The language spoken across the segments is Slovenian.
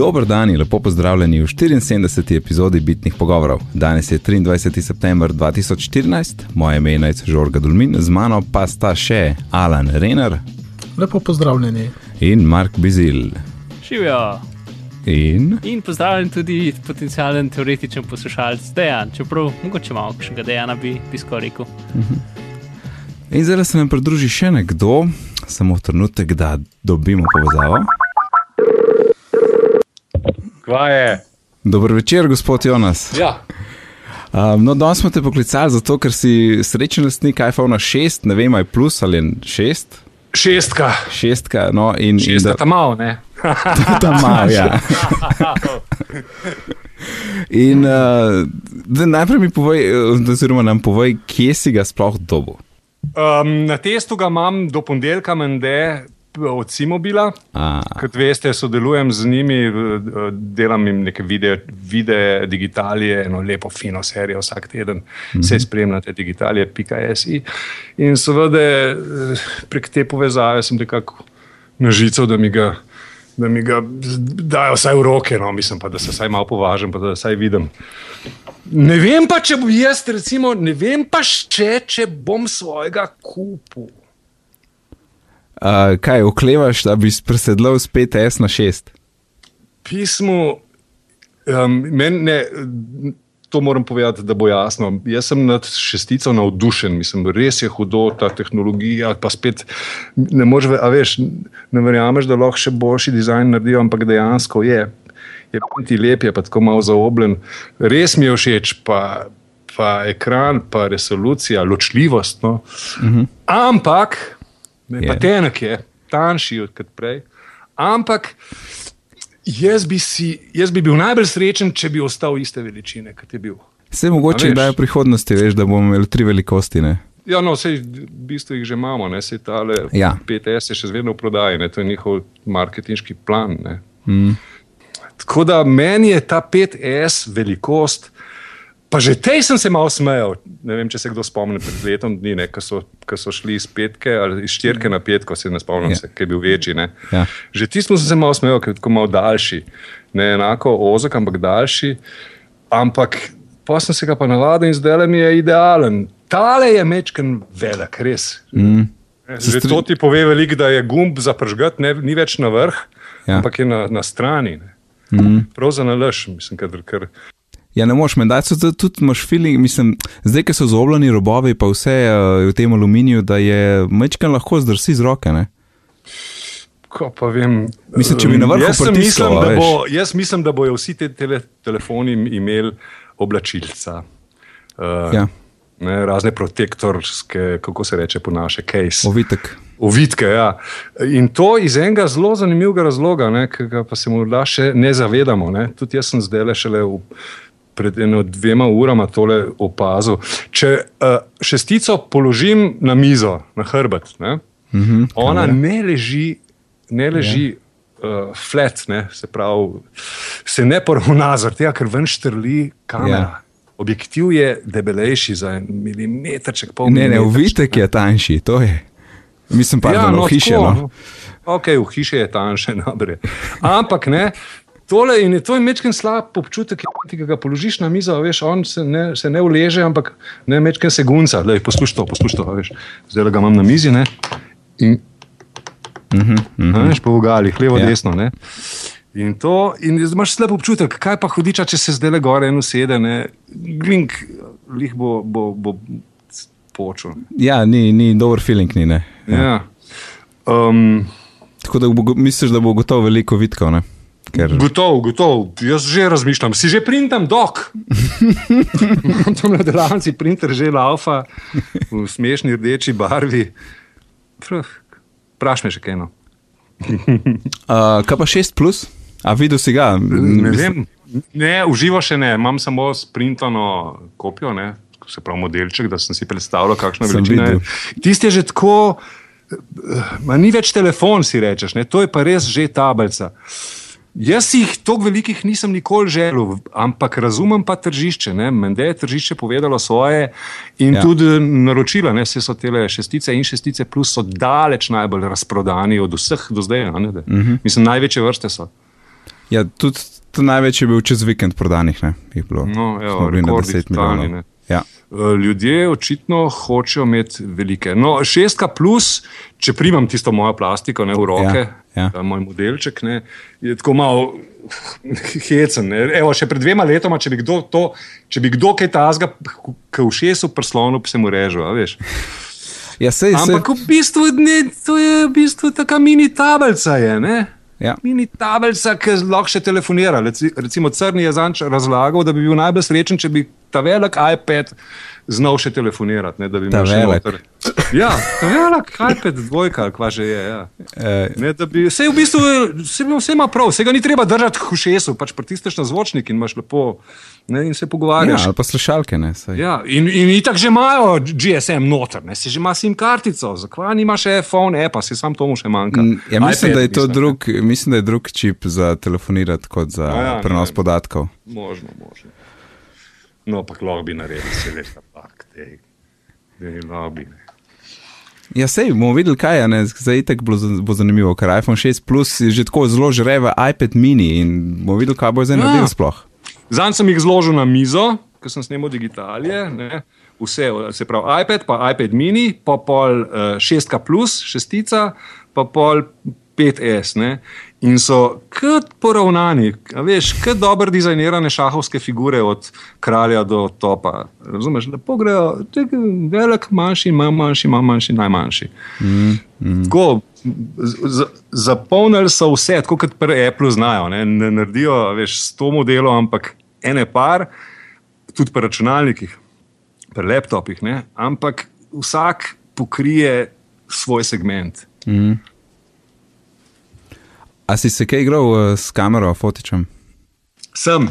Dobro dan in lepo pozdravljeni v 74. epizodi Bitnih pogovorov. Danes je 23. september 2014, moje ime je Žorga Dulmin, z mano pa sta še Alan Renner. Lepo pozdravljeni. In Mark Bizil. Živijo. In, in pozdravljen tudi potencijalen teoretičen poslušalec Dejan, čeprav mogoče malo kakšnega Dejana bi, bi skoraj rekel. in zdaj se nam pridruži še nekdo, samo trenutek, da dobimo povezavo. Kva je? Dobro večer, gospod Jonas. Ja. Um, no, danes smo te poklicali zato, ker si srečen lastnik iPhone 6, ne vem, aj plus ali 6. Šestka. Šestka, no, in, in Šestka, tam malo, ne? tam malo, ja. In uh, da najprej mi povej, eh, oziroma nam povej, kje si ga sploh dobil. Um, na testu ga imam do ponedeljka, mende od Simobila. A, Kot veste, sodelujem z njimi, v- delam jim neke videe, videe digitalije, eno lepo, fino serijo vsak teden, vse spremljate, digitalije.si. In seveda eh, prek te povezave sem nekako nažical, da mi ga. Da mi ga dajo vsaj v roke, no, mislim pa, da se vsaj malo považam, pa da vsaj vidim. Ne vem pa, če bom jaz, recimo, ne vem pa še, če bom svojega kupil. A, kaj, oklevaš, da bi presedlal z 5S na 6? pismu, um, meni ne, to moram povedati, da bo jasno. Jaz sem nad šestico navdušen, mislim, res je hudo ta tehnologija, pa spet ne moreš, a veš, ne verjameš, da lahko še boljši dizajn naredijo, ampak dejansko je. Je ti lep, je pa tako malo zaobljen. Res mi je všeč, pa, pa ekran, pa resolucija, ločljivost. No. Uh -huh. Ampak, ne, Je. tenek je, tanjši kot prej. Ampak jaz bi, si, jaz bi bil najbolj srečen, če bi ostal iste veličine, kot je bil. Vse mogoče, je v prihodnosti, veš, da bomo imeli tri velikosti. Ne? Ja, no, vse v bistvu jih že imamo, ne, se tale Ja. 5S je še vedno v prodaji, ne, to je njihov marketinški plan. Ne. Mm. Tako da meni je ta 5S velikost. Pa že tej sem se malo smejal. Ne vem, če se kdo spomni pred letom dni, ne, ko, so, ko so šli iz petke ali iz štirke na petko, se ne spomnim, Ja. ja. se, ki je bil večji. Ne. Ja. Že tistem sem se malo smejal, ker je tako malo daljši. Ne enako ozek, ampak daljši. Ampak pa sem se ga pa navadil in zdaj mi je idealen. Tale je mečken velik, res. Mm. Že stri- to ti pove veliko, da je gumb za pržgat, ne, ni več na vrh, ja. ampak je na, na strani. Ne. Mm. Prav za nalaž, mislim, ker, ker Ja, ne moš, menda so tudi imaš feeling, mislim, zdaj, ko so zobljeni robovi, pa vse uh, v tem aluminiju, da je mečkan lahko zdrsi z roke. Ne? Ko pa vem, Mislim, če bi na vrhu jaz sem pritiskal, mislim, da bo, jaz mislim, da bojo vsi te tele, telefoni imeli oblačilca. Uh, Ja. ne, razne protektorske, kako se reče po naše, case. Ovitek. Ovitke, ja. In to iz enega zelo zanimivega razloga, ne, ki ga pa se morda še ne zavedamo. Ne. Tudi jaz sem zdaj le šele v, pred eno dvema urama tole opazil. Če uh, šestico položim na mizo, na hrbet, ne, Mm -hmm, ona ne leži, ne leži uh, flat, ne, se pravi, se ne poravna, zaradi tega, ker ven štrli kamera. Ja. Objektiv je debelejši za en milimetrček, pol Ne, ne, milimetrčka, ovitek je tanjši, to je. Mislim, pa ja, no, v hiši. tako, No. Ok, v hiši je tanjše, dobre. Ampak ne. Tole in je to mečken slab občutek, ki ga položiš na mizo, veš, on se ne, se ne uleže, ampak ne mečken se gunca. Lej, poslušaj to, poslušaj to, a veš. Zdaj ga imam na mizi, ne. In, -hmm, mm a -hmm. veš, po vogalih, levo, Ja. desno, ne. In, to, in imaš slab občutek, kaj pa hudiča, če se zdaj le gore eno sede, ne, glink, lih bo, bo, bo počel. Ja, ni, ni dober feeling, ni ne. Ja. Ja. Um, Tako da bo, misliš, da bo gotovo veliko vitkov, ne? Ker, Gotovo, gotovo. Jaz že razmišljam, si že printam dok. Tam na delavnici printer že laufa v smešni rdeči barvi. Praš me še kaj no. uh, kaj pa 6 plus? A videl si ga? Ne vem. Ne, uživo še ne, imam samo sprintano kopijo, ne. se pravi modelček, da sem si predstavljal, kakšna Sem veličina je. videl. Tisti je že tako, eh, ma ni več telefon, si rečeš, ne? to je pa res že tablica. Jaz jih tako velikih nisem nikoli želel, ampak razumem pa tržišče. ne. Mende je tržišče povedalo svoje in Ja. tudi naročila, ne vse so te šestice in šestice, plus so daleč najbolj razprodani od vseh do zdaj. Ne, uh -huh. Mislim, največje vrste so. Ja, tudi to največ je bil čez vikend prodanih, ne? No, evo, bili na rekordi 10 totalni, milijonov. ne. Ja. Eh, Ljudje očitno hočejo imeti velike. No, šestka plus, če primam tisto mojo plastiko ne, v roke, Ja, ja. moj modelček, ne, je tako malo hecen. Ne. Evo, še pred dvema letoma, če bi kdo, to, če bi kdo kaj tazga, k všesu prslonu, bi se mu režil. a veš. Ja, sej, sej, Ampak v bistvu, ne, to je v bistvu taka mini tablica. Je, ne? ja. Mini tablica, ki lahko še telefonira. Reci- Recimo Crni je zanč razlagal, da bi bil najbolj srečen, če bi ta velik iPad znal še telefonirati. Ne, da bi Ta še velik? noter- Ja, ta velik iPad, dvojka, ali kva že je. Ja. Eh, Ne, bi, vse, v bistvu, vse, vse ima prav, vse ga ni treba držati v šesu, pač pritisneš na zvočnik in imaš lepo ne, in se ja, pogovarjaš. ali pa slušalke, ne. saj. Ja, in, in itak že imajo GSM noter, ne, si že ima SIM kartico, zakaj nima še iPhone, appa, si sam tomu še manjka. Mm, Ja, mislim, iPad, da je to mislim. drug, mislim, da je drug čip za telefonirati kot za ja, ne prenos vem. podatkov. Možno, možno. No, pa lahko bi naredil, se veš, tak, te, da ni lobby. ne. Ja, sej bomo videli, kaj je. ne. Zdaj itek bo, bo zanimivo, ker iPhone 6 Plus je že tako zelo žreve iPad mini in bomo videli, kaj bo zdaj Ja. naredil sploh. Zanj sem jih zložil na mizo, ker sem snemal digitalije. Ne? Vse, se pravi iPad, pa iPad mini, pa pol uh, 6 plus, šestica, pa pol 5S. Ne? In so kot poravnani, veš, kot dobro dizajnirane šahovske figure od kralja do topa. Razumeš, lepo grejo, tako velik, manjši, manj manjši, manj manjši, najmanjši. Mm, mm. Tako, Zapolnili so vse, tako kot pri Apple znajo. Ne, ne naredijo več sto modelov, ampak ene par, tudi pri računalnikih, pri laptopih, ne, ampak vsak pokrije svoj segment. A si se kaj igral uh, s kamero, fotičem? Sem.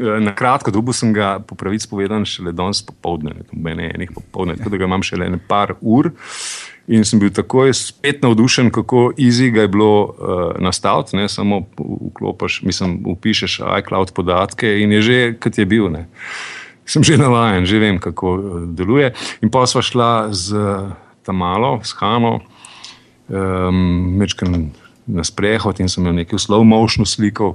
eh, Na kratko, dobil sem ga, po pravici povedan, šele danes popoldne, ne enih popoldne, tako da ga imam šele nekaj ur. In sem bil takoj spet navdušen, kako easy ga je bilo uh, nastaviti. Ne? Samo vklopiš, mislim, upišeš iCloud podatke in je že, kot je bil. Ne? Sem že navaden, že vem, kako deluje. In pa sva šla z Tamalo, s Hano, um, mečken na sprehod in sem jo nekaj slow motionu slikal.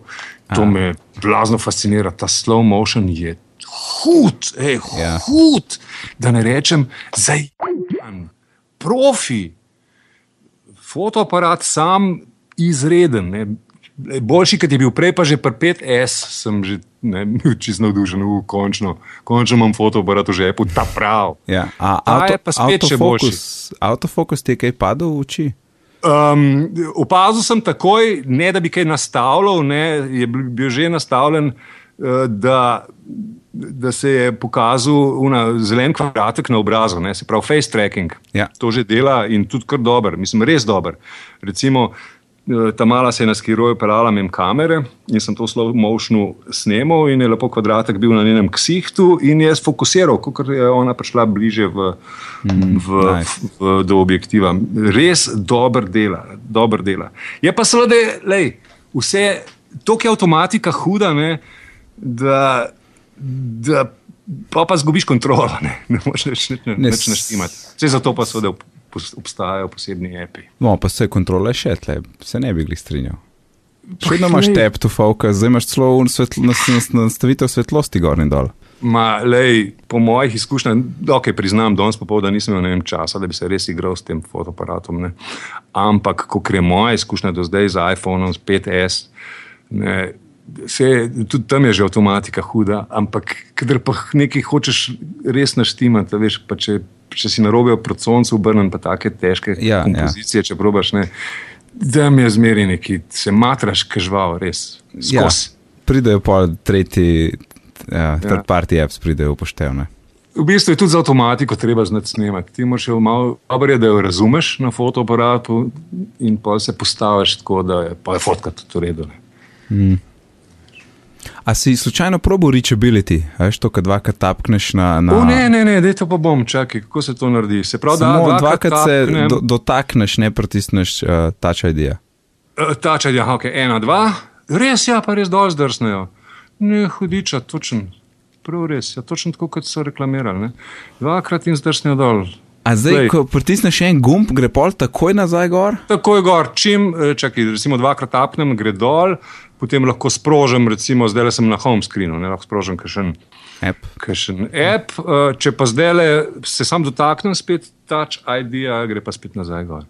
To Aha. me blazno fascinira. Ta slow motion je hud, ej, Ja. hud, da ne rečem zajeman, profi. Fotoaparat sam izreden. Ne. Boljši, kot je bil prej, pa že pri 5S sem že ne, bil čist navdušen, v končno, končno imam fotoaparat v žepu, ta prav. Ja. A, Ta je pa spet še autofokus, autofokus ti je kaj padel v oči? Um, opazil sem takoj, ne da bi kaj nastavljal, ne, je bil, že nastavljen, uh, da, da se je pokazal una, zelen kvadratek na obrazu, ne, se pravi face tracking. Ja. To že dela in tudi kar dober, mislim, res dober. Recimo, eh, ta mala se je na skiroju pelala mem kamere in sem to v slow motionu snemal in je lepo kvadratek bil na njenem ksihtu in je sfokusiral, kot je ona prišla bliže v, mm, v, nice. v, do objektiva. Res dober dela, dober dela. Je pa seveda, lej, vse, to je avtomatika huda, ne, da, da pa, pa zgubiš kontrolo, ne, ne moreš več nič Ne, ne, s- naštimati. Vse zato pa seveda ob- pos- obstajajo posebni api. No, pa se kontrole še tle, se ne bi glih strinjal. Še vedno imaš tap to focus, zdaj imaš celo nas- nastavitev svetlosti gor in dol. Ma, lej, po mojih izkušnjah, ok, priznam, danes popoldan nisem imel vem, časa, da bi se res igral s tem fotoaparatom. Ne. Ampak, ko je moja izkušnja do zdaj z iPhonom, s 5S, ne, se, tudi tam je že avtomatika huda, ampak kadar pa nekaj hočeš res naštimati, veš, pa če, če si narobe pred soncem obrnen, pa take težke Ja, ja. kompozicije, če probaš, ne, da mi je zmeri neki, se matraš kažval, res, Ja, skozi. pridejo pa tretji, ja, third party apps pridejo upoštevne. V bistvu je tudi za avtomatiko treba znati snemati. Ti moraš jo malo, dobro je, da jo razumeš na fotoaparatu in pa se postaviš tako, da je, pa je fotka tudi v redu. ne. A si slučajno probo reachability, a veš to, kad dvakrat tapkneš na. na... O, ne, ne, ne, daj to pa bom, čakaj, kako se to naredi. Se pravi, da Samo dvakrat dvakrat se tapnem, do, dotakneš, ne pritisneš uh, touch ID. -ja. eh, Tačaj, ja, ok, ena, dva, res ja, pa res dol zdrsnejo. Ne, hudiča, točen, prav res, ja, točno tako, kot so reklamirali. Ne. Dvakrat in zdrsnejo dol. A zdaj, Glej. ko pritisneš en gumb, gre pol takoj nazaj gor? Tako je gor, čim, eh, čakaj, recimo dvakrat tapnem, gre dol, potem lahko sprožim, recimo zdaj sem na home screenu, ne lahko sprožim kakšen, App. kakšen app, eh, če pa zdaj se sam dotaknem spet touch ID-ja, gre pa spet nazaj gor.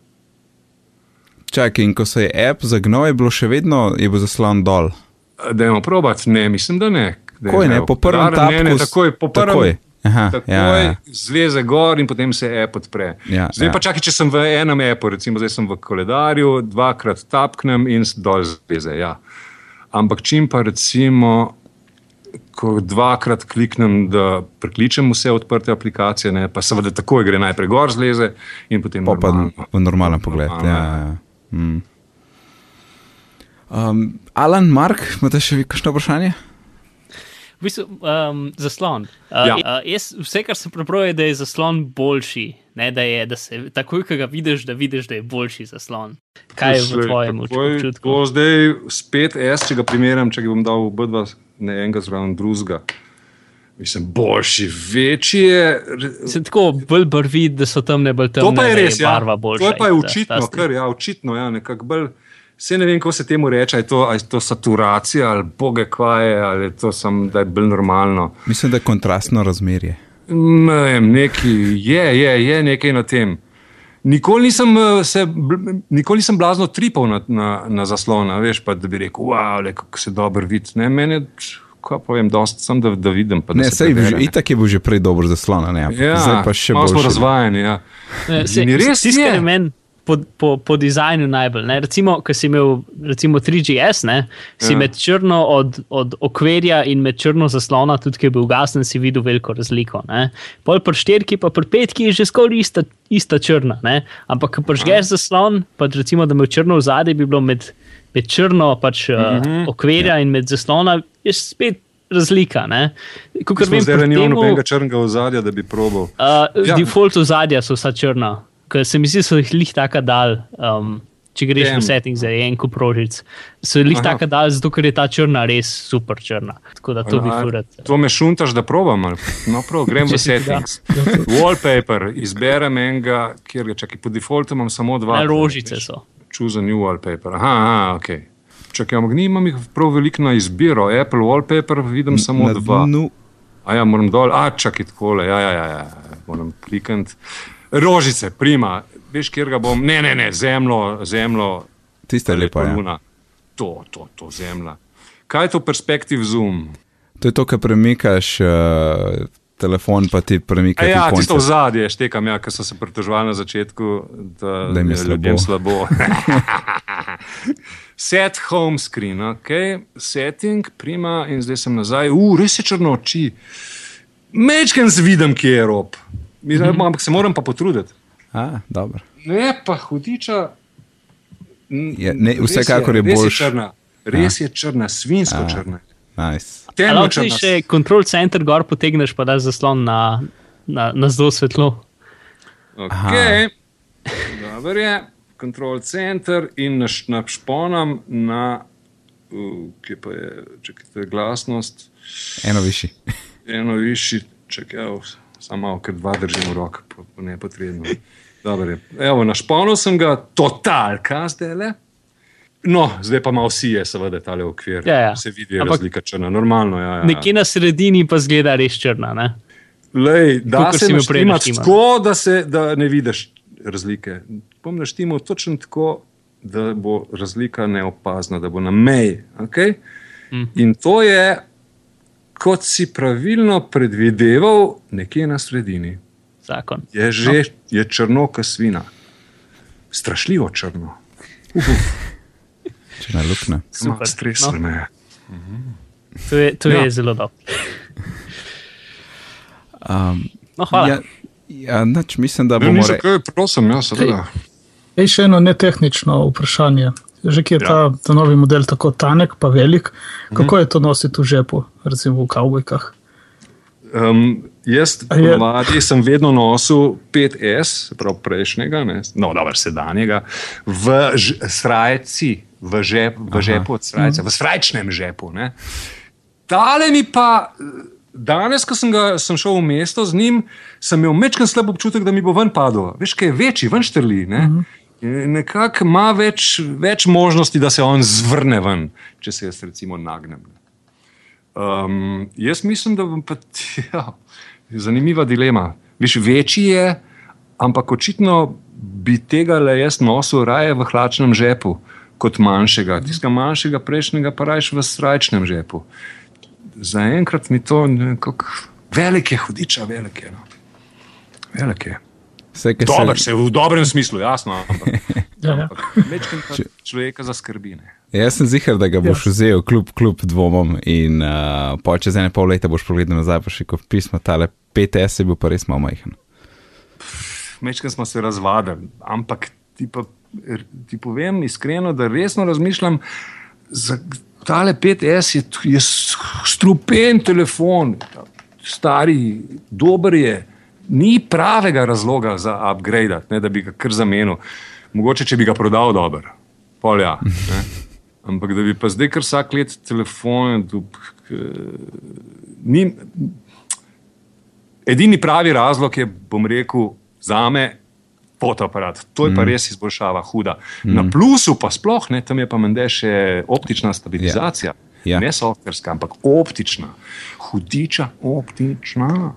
Čakaj, in ko se je app zagnal, je bilo še vedno, je bil zaslon dol. Eh, Dajmo probat, ne, mislim, da ne. Takoj, ne, po prvem podarim, ne, ne, tapku takoj, po prvem, takoj. Aha, takoj ja, ja. zleze gor in potem se app odpre. Ja, zdaj ja. pa čakaj, če sem v enem appu, recimo zdaj sem v koledarju, dvakrat tapknem in dol zleze. Ja. Ampak čim pa recimo, ko dvakrat kliknem, da prekličem vse odprte aplikacije, ne, pa seveda takoj gre najprej gor zleze in potem Pa pa normalno. v normalen pogled. Normalno, Ja, ja. ja. Mm. Um, Alan, Mark, imate še kakšno vprašanje? V bistvu, um, zaslon. Uh, Ja. uh, jaz, vse, kar sem prebral, je, da je zaslon boljši. Ne, da je, da se takoj, ko ga vidiš, da vidiš, da je boljši zaslon. Kaj je v tvojem občutku? Zdaj spet S, če ga primerjam, če ga bom dal oba dva, ne enega zraven drugega. Mislim, boljši, večji je. Se tako bolj brvi, da so tam ne bolj temne. To pa je res, ja. barva boljša. To je pa je očitno, ta stil. kar ja, očitno, ja, nekako bolj. Vse ne vem, kako se temu reče, ali je to, ali je to saturacija ali boge kvaje, ali je to samo, da je bolj normalno. Mislim, da je kontrastno razmerje. Ne vem, nekaj je, je, je nekaj na tem. Nikoli nisem, eh, se, nikoli nisem blazno tripal na, na, na zaslona, veš, pa da bi rekel, wow, le, kako se dobro vidi. Ne, meni, kaj povem, dosti sem, da, da vidim. Pa, da Ne, se sej, ne. itak je bil že prej dober zaslon, ne, Ja, zdaj pa še malo smo bolj. razvajeni. Ja. Ne, se- res je. meni Po, po, po dizajnu najbolj. Ne? Recimo, ko si imel recimo 3GS, ne? si Ja. med črno od, od okvirja in med črno zaslona, tudi ki je bil ugasnen, si videl veliko razliko. Ne? Pol pri štirki, pa pri petki je že skoraj ista, ista črna. Ne? Ampak, ko prižgeš zaslon, pa recimo, da imaš črno v zadnji, bi bilo med, med črno pač, uh, Mhm. -hmm. okvirja in med zaslona, je spet razlika. zdaj temu- nobenega črnega ozadja, da bi probal. Uh, Ja. ja. Default ozadja so vsa črna, ker se mi zdi, da so jih lih tako dal. Um, če greš Damn. v setting za en kup rožic, so jih Aha. tako dal, zato ker je ta črna res super črna. Tako da to bi A, furat. To me šuntaš, da probam. ali? No, prav, grem v settings. Wallpaper, izberem enega, kjer ga čakaj. Po defaultu imam samo dva. Ne, rožice so. Choose a new wallpaper. Aha, aha ok. Čakaj, ampak nimam jih prav veliko na izbiro. Apple wallpaper vidim samo Na dva. dnu- A ja, moram dol, a čakaj takole, ja, ja, ja, ja. moram klikati. Rožice, prima, veš, kjer ga bom, ne, ne, ne, zemljo, zemljo, Tista je lepa. Ja. luna. To, to, to zemlja. Kaj je to perspektiv zoom? To je to, kar premikaš uh, telefon, pa ti premikaš. A ja, tisto v zadje štekam, ja, ker so se pritoževali na začetku, da, Da jim je ljudem slabo. Set home screen, ok, setting, prima in zdaj sem nazaj. Uf, res je črno oči. Mečken vidim, kje je rob. Mislim, Mhm. Ampak se moram pa potruditi. A, dobro. Ne, pa hudiča. Je- ne, res vsekakor je res boljš. Je črna, res je črna, svinsko A. črna. Nice. Temno Lahko črna. si še control center gor potegneš, pa daš zaslon na, na, na zelo svetlo. Okay. Dobro je, control center in naš- našponam na, uh, kje pa je, čakajte, glasnost, Eno višji. eno višji, čakaj, evo, samo malo, ker dva držim v rok, po, po nepotrebno. Dobro je. Evo, našponil sem ga, totalka zdaj le. No, zdaj pa malo si je, seveda, tale okvir. Ja, ja. Se vidi, je Ampak- razlika črna, normalno. Ja, ja. Nekje na sredini pa zgleda res črna. Ne? Lej, da Kakor se naštimati naštiman. tako, da, se, da ne vidiš razlike. Bom naštimal točno tako, da bo razlika neopazna, da bo na meji. Okay? Mhm. In to je, kot si pravilno predvideval, nekje na sredini. Zakon. Je že je črno, kot svina. Strašljivo črno. Če ne lukne. Super. Stresno No. me je. To je, to Ja. je zelo dobro. Um, No, hvala. ja, ja, nač, mislim, da bomo rekli. zakaj, prosim, ja, seveda. Ej, še eno netehnično vprašanje. Že kje je Ja. ta, ta novi model tako tanek, pa velik, kako je to nositi v žepu, recimo v kavbojkah? Um, jaz, ponovadi, sem vedno nosil 5S, se pravi prejšnjega, ne, no, dobro, sedanjega, v srajci, v, žep, v žepu od srajce, v srajčnem žepu. Ne. Tale mi pa, danes, ko sem, ga, sem šel v mesto z njim, sem imel mečken slab občutek, da mi bo ven padlo. Veš, kaj je večji, ven štrli. Uh -huh. Nekako ima več, več možnosti, da se on zvrne ven, če se jaz recimo nagnem. Um, jaz mislim, da bom pa. Ja, zanimiva dilema. Viš, večji je, ampak očitno bi tega le jaz nosil raje v hlačnem žepu kot manjšega. Tistega manjšega, prejšnjega pa rajš v srčnem žepu. Zaenkrat mi to nekako velike, hudiča, velike. No. Velike. Vse, Dober, se- se v dobrem smislu, jasno. Ampak, Ja, ja. večkrat pa človeka zaskrbi. Ne. Jaz sem zihar, da ga boš Ja. vzel, kljub, kljub dvomom. In uh, po čez ene pol leta boš pogledal nazaj, pa še kot pismo, tale 5S je bil pa res malo majhen. Mečkaj smo se razvadili, ampak ti, pa, ti povem iskreno, da resno razmišljam, za tale 5S je, je strupen telefon, stari, dober je. Ni pravega razloga za upgrade, ne, da bi ga kar zamenil. Mogoče, če bi ga prodal dobro, polja. Ne. Ampak da bi pa zdaj kar vsak let telefon. Dup, ni, Edini pravi razlog je, bom rekel, za me fotoaparat. To je pa res izboljšava, huda. Na plusu pa sploh ne, tam je pa mende še optična stabilizacija. Ja. Ne softverska, ampak optična. Hudiča, optična.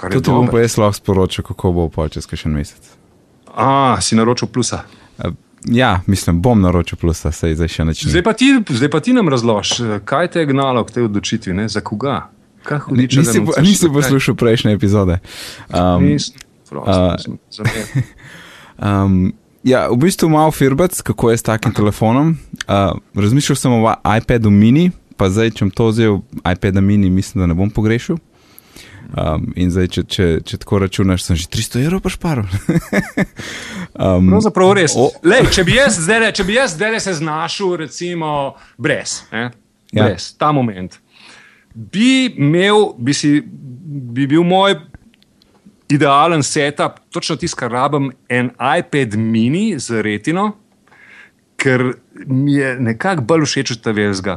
Kar je Tudi bom pa jaz lahko sporočil, kako bo pol čez še en mesec. A, si naročil plusa. Uh, ja, mislim, bom naročil plusa, sej zdaj še neč. Zdaj pa ti, zdaj pa ti nam razloži, kaj te je gnalo k tej odločitvi, ne? za koga. Hudiča, Nisi, po- nisi poslušal prejšnje epizode. Um, prosim, za me. Um, ja, v bistvu malo firbec, kako je s takim telefonom. Uh, razmišljal sem o iPadu mini, pa zdaj, če bom to vzel, iPada mini, mislim, da ne bom pogrešil. Um, in zdaj, če, če, če tako računaš, sem že 300 evrov pašparil. um, Pravzaprav res. O- Lej, če bi jaz zdaj, če bi jaz zdaj se znašel, recimo, brez, Ja. brez ta moment, bi imel, bi, si, bi bil moj idealen setup, točno tisto, kar rabim, en iPad mini z retino, ker mi je nekako bolj všeč od tega,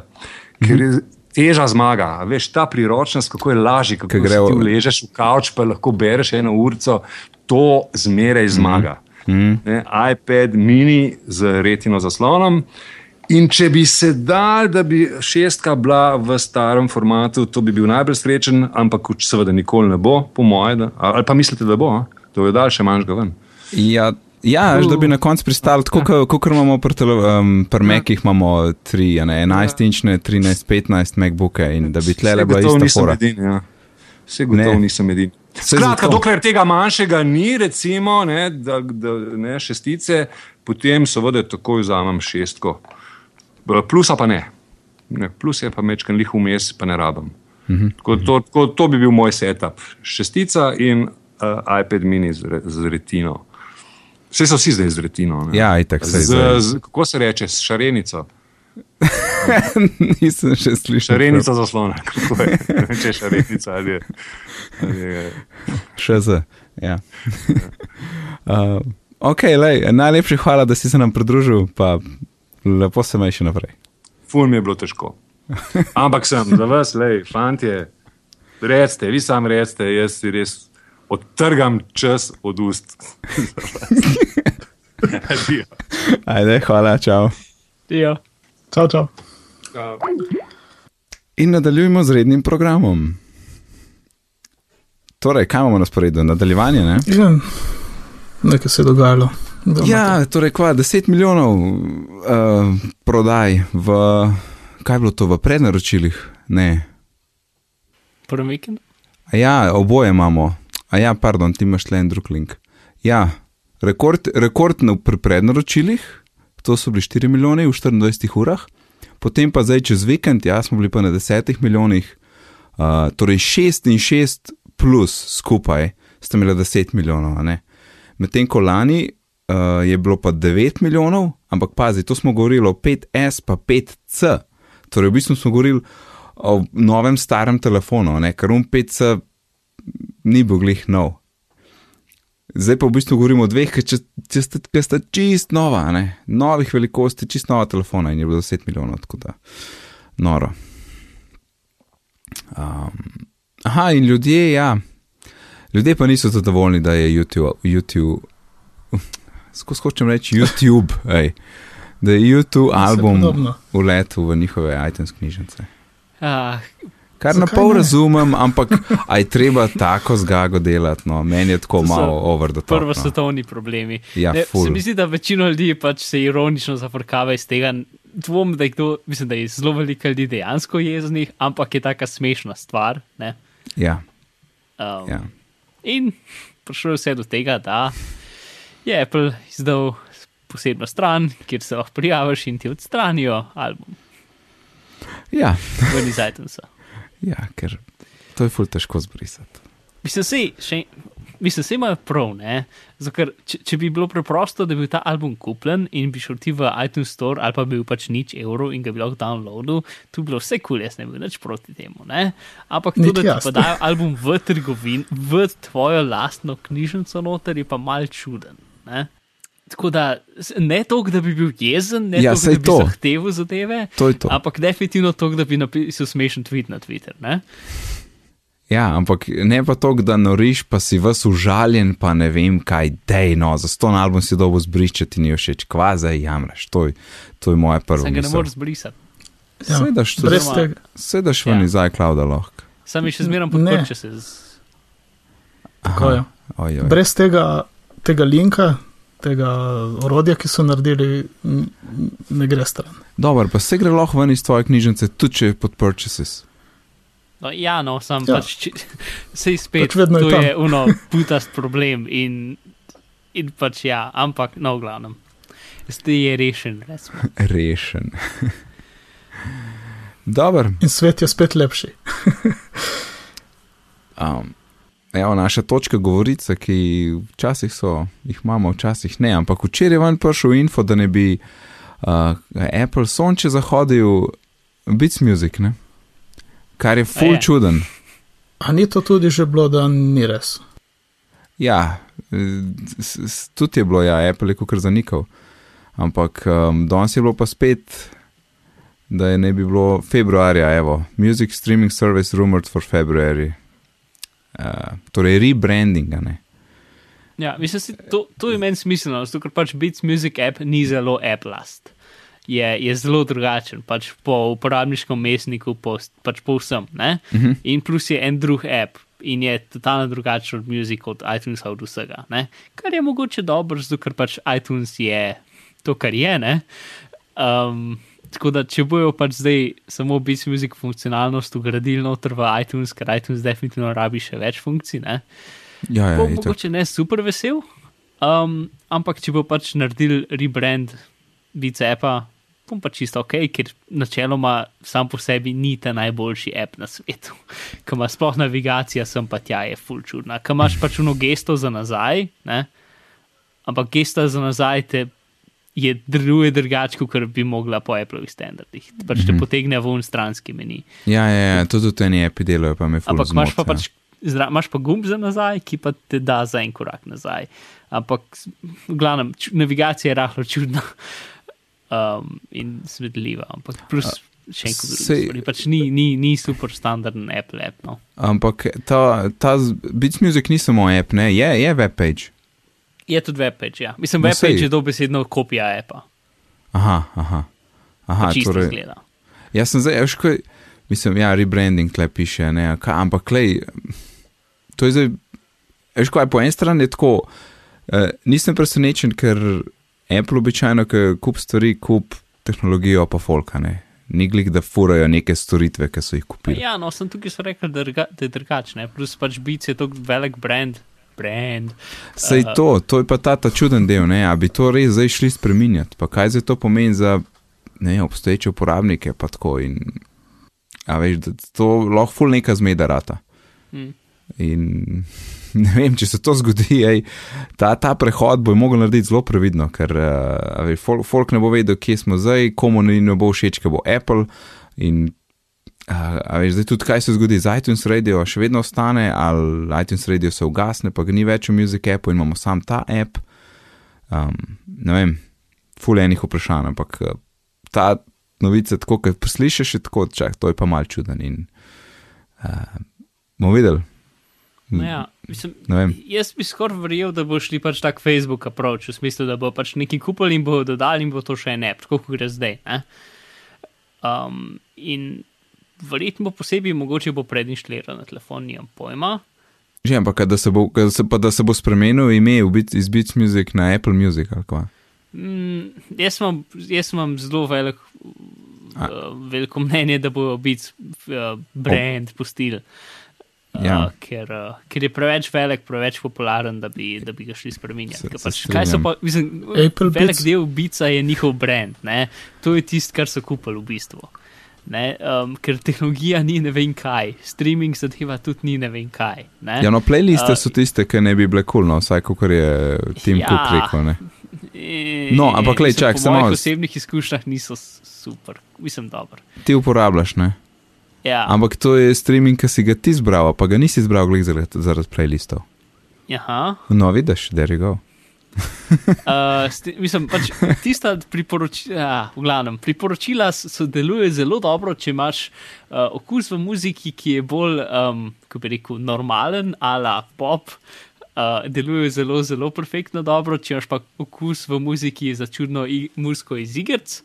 ker je teža zmaga. Veš, ta priročnost, kako je lažje, kako gre, v- ležeš v kavč, pa lahko bereš eno urico, to zmeraj zmaga. Mm -hmm. ne, iPad mini z retino zaslonom. In če bi se dal, da bi šestka bila v starem formatu, to bi bil najbolj srečen, ampak seveda nikoli ne bo, po mojem. Ali pa mislite, da bo, a? da bo dal še manjšega ven. Ja, ja veš, da bi na koncu pristali tako, kot kot imamo pri, um, pri Mekih, imamo tri, a ne, 11-inčne, 13-15 MacBooke in da bi tlele Saj bila ista nisem fora. edini. Ja. Vse gotovo Ne. nisem edini. Saj Skratka, zato. dokler tega manjšega ni, recimo, ne, da, da, ne, šestice, potem seveda takoj vzamem šestko. Plusa pa ne. ne plus je pa mečken lih vmes, pa ne rabim. Mhm. Tako, to, tako, to bi bil moj setup. Šestica in uh, iPad mini z, re, z retino. Vse so vsi zdaj z retino. Ne. Ja, itak, zdaj. z, kako se reče, s šarenico. Nisem še slišal. Šarenica zaslona, kako je. Če je šarenica ali je. Ali je Še z. Ja. uh, ok, lej, najlepša hvala, da si se nam pridružil, pa lepo se mej še naprej. Ful mi je bilo težko. Ampak sem za vas, lej, fantje, recite, vi sami recite, jaz si res odtrgam čas od ust. Adijo. Ajde, hvala, čau. Ja. Čau, čau. In nadaljujemo z rednim programom. Torej, kaj imamo na sporedu? Nadaljevanje, ne? Ja, nekaj se je dogajalo. Doma Ja, torej, kva, 10 milijonov uh, prodaj v, kaj je bilo to, v prednaročilih? Ne. Prvem vikendu. Ja, oboje imamo. A ja, pardon, ti imaš le en drug link. Ja, rekord, rekord pri prednaročilih, to so bili 4 milijoni v 24 urah, potem pa zdaj čez vikend, ja, smo bili pa na 10 milijonih, uh, torej 6 in 6 plus skupaj sta imela 10 milijonov. Medtem ko lani uh, je bilo pa 9 milijonov, ampak pazi, to smo govorili o 5S pa 5C. Torej, v bistvu smo govorili o novem starem telefonu, ne? ker um 5C ni bil glih nov. Zdaj pa v bistvu govorimo o dveh, ki sta, ki sta čist nova, ne? novih velikosti, čist nova telefona in je bilo 10 milijonov, tako da noro. Um, Aha, in ljudje, ja. Ljudje pa niso zadovoljni, da je YouTube, YouTube skozi hočem reči YouTube, ej, da je YouTube album uletel v njihove iTunes knjižnice. Ah, Kar na pol ne? razumem, ampak aj treba tako zgago delati, no, meni je tako To so malo over the top. prvo No. svetovni problemi. Ja, Ne, se mi zdi, da večina ljudi pač se ironično zafrkava iz tega. Dvom, da je kdo, mislim, da je zelo veliko ljudi dejansko jeznih, ampak je taka smešna stvar. Ne? Ja, Um, ja. In prišlo je vse do tega, da je Apple izdal posebno stran, kjer se lahko prijaviš in ti odstranijo album ja, ven iz iTunesa. Ja, ker to je ful težko zbrisati. Mislim, se, še, mislim, se imajo prav, ne? Zato, ker če, če bi bilo preprosto, da bi bil ta album kupljen in bi šel ti v iTunes Store ali pa bi bil pač nič evrov in ga bi lahko downloadil, tu bi bilo vse kul, jaz ne bi bil nič proti temu, ne? Ampak to, da ti pa dajo album v trgovin, v tvojo lastno knjižnico noter, je pa mal čuden, ne? Tako da ne toliko, da bi bil jezen, ne Ja, toliko, da bi to. zahteval zadeve, To to. ampak definitivno toliko, da bi napisal smešen tweet na Twitter, ne? Ja, ampak ne pa to, da noriš, pa si vas užaljen, pa ne vem kaj, dej no, za ston album si dobo zbriščati, ni všeč, kva zdaj jamraš, to je, to je moja prva Sem ga ne misel. moreš zbrisati. Ja, Sedaš brez tega. sedaš ven Ja. iz iClouda lahko. Sam še zmeraj Ne. podprl, če se z... Je. Oj, oj. Brez tega, tega linka, tega orodja, ki so naredili, ne gre stran. Dobro, pa se gre lahko ven iz tvoje knjižnice, tudi če je pod purchases. No, ja, no, sam Ja. pač, če, sej spet, Pač vedno je to tam. je uno, putast problem in, in pač ja, ampak no, v glavnem. Zdaj je rešen, recimo. Rešen. Dobro, In svet je spet lepši. um, evo naša točka govorica, ki včasih so, jih imamo, včasih ne, ampak včeraj je ven prišel info, da ne bi uh, Apple sonče zahodil Beats Music, ne? kar je full je. čuden. A ni to tudi že bilo, da ni res? Ja, tudi je bilo, ja, Apple je kar zanikal. Ampak um, danes je bilo pa spet, da je ne bi bilo februarja, evo, Music Streaming Service rumored for February. Uh, torej, rebrandinga, ne. Ja, mislim, si, to, to je meni smiselno, zato ker pač Beats Music app ni zelo Apple-last. Je, je zelo drugačen, pač po uporabniškem mestniku, po, pač po vsem. ne? Mhm. In plus je en drug app in je totalno drugačen od Music, od iTunesa, od vsega. Ne? Kar je mogoče dobro, zato ker pač iTunes je to, kar je. ne. Um, tako da, če bojo pač zdaj samo Beats Music funkcionalnost ugradili noter v iTunes, ker iTunes definitivno rabi še več funkcij. Ne? Ja, ja, bo itak. mogoče ne super vesel, um, ampak če bo pač naredil rebrand Bicepa, bom pa čisto ok, ker načeloma sam po sebi ni ta najboljši app na svetu. Ko ima sploh navigacija, sem pa tja je full čudna. Ko imaš pač uno gesto za nazaj, ne? ampak gesta za nazaj te je deluje drugače, kot bi mogla po Appleovih standardih. Pač te potegne v un stranski meni. Ja, ja, ja, to tudi eni api delajo, pa me full Ampak imaš pa, ja. pač, zra, imaš pa gumb za nazaj, ki pa te da za en korak nazaj. Ampak, v glavnem, ču, navigacija je rahlo čudna um, in svedljiva. Ampak, plus še enkrat, sej- stvari, pač ni, ni, ni super standarden Apple app. No. Ampak ta, ta Beats Music ni samo app, ne, je, je webpage. Je tudi webpage, ja. Mislim, No, webpage sej. je dobesedno kopija appa. Aha, aha. aha isto torej, izgleda. jaz sem zdaj, veš, kaj, mislim, ja, rebranding tle piše, ne, kaj, ampak klej, to je zdaj, veš, kaj, po eni strani je tako, eh, nisem presenečen, ker Apple običajno, ki kup stvari, kup tehnologijo pa folka, ne. Ni glik, da furajo neke storitve, ki so jih Pa kupili. Ja, no, sem tukaj rekli, da, da je drugačne. Plus pač Beats je tako velik brand. Brand. Sej Uh, to, to je pa ta, ta čuden del, ne, a bi to res zdaj šli spreminjati, pa kaj zdaj to pomeni za ne, obstoječe uporabnike, pa tako in, a veš, da to lahko ful neka zmeda rata. Mm. In ne vem, če se to zgodi, ej, ta, ta prehod bo mogel narediti zelo previdno, ker uh, veš, folk, folk ne bo vedel, kje smo zdaj, komu ne, ne bo všeč, ker bo Apple. In uh, a veš, zdaj tudi kaj se zgodi z iTunes Radio, še vedno ostane, ali iTunes Radio se ugasne, pa ga ni več v Music Appu in imamo sam ta app. Um, ne vem, fulejnih vprašanj, ampak uh, ta novica, tako kot poslišiš, je tako, čak, to je pa mal čuden. In, uh, Bomo videli. No, ja. Mislim, jaz bi skoraj verjel, da bo šli pač tak Facebook approach, v smislu, da bo pač neki kupili in bo dodali in bo to še en app, tako kot gre zdaj. Ne? Um, in verjetno posebej, mogoče bo predinštaliran na telefon, nimam pojma. Že, ampak da se bo, da se, pa da se bo spremenil ime Beats, iz Beats Music na Apple Music ali kva. Mm, jaz, imam, jaz imam zelo velik, A. uh, veliko mnenje, da bo biti uh, brand pustil. Uh, Ja. ker, uh, ker je preveč velik, preveč popularen, da bi, da bi ga šli spremenjati. Pač, kaj so pa, mislim, Apple velik Beats? del bica je njihov brand, ne? to je tisto, kar so kupili v bistvu. Ne, um, ker tehnologija ni ne vem kaj, streaming zadeva tudi ni ne vem kaj. Ne? Ja, no, playliste A, so tiste, ki ne bi bile kul, no, vsaj kot je Tim Ja. Cook rekel. Ne. E, No, ampak mislim, čak, po samo mojih malo- osebnih izkušnjah niso super, mislim, dobro. Ti uporabljaš, ne? Ja, Ampak to je streaming, ki si ga ti izbral, pa ga nisi izbral zaradi, zaradi playlistov. aha. No, vidiš, there you go. Uh, sti, mislim, pač tista priporočila, ja, v glavnem, priporočila s- so delujejo zelo dobro, če imaš uh, okus v muziki, ki je bolj, um, kako bi rekel, normalen, ala pop. Uh, delujejo zelo, zelo perfektno dobro, če imaš pa okus v muziki za čudno muziko iz igrc,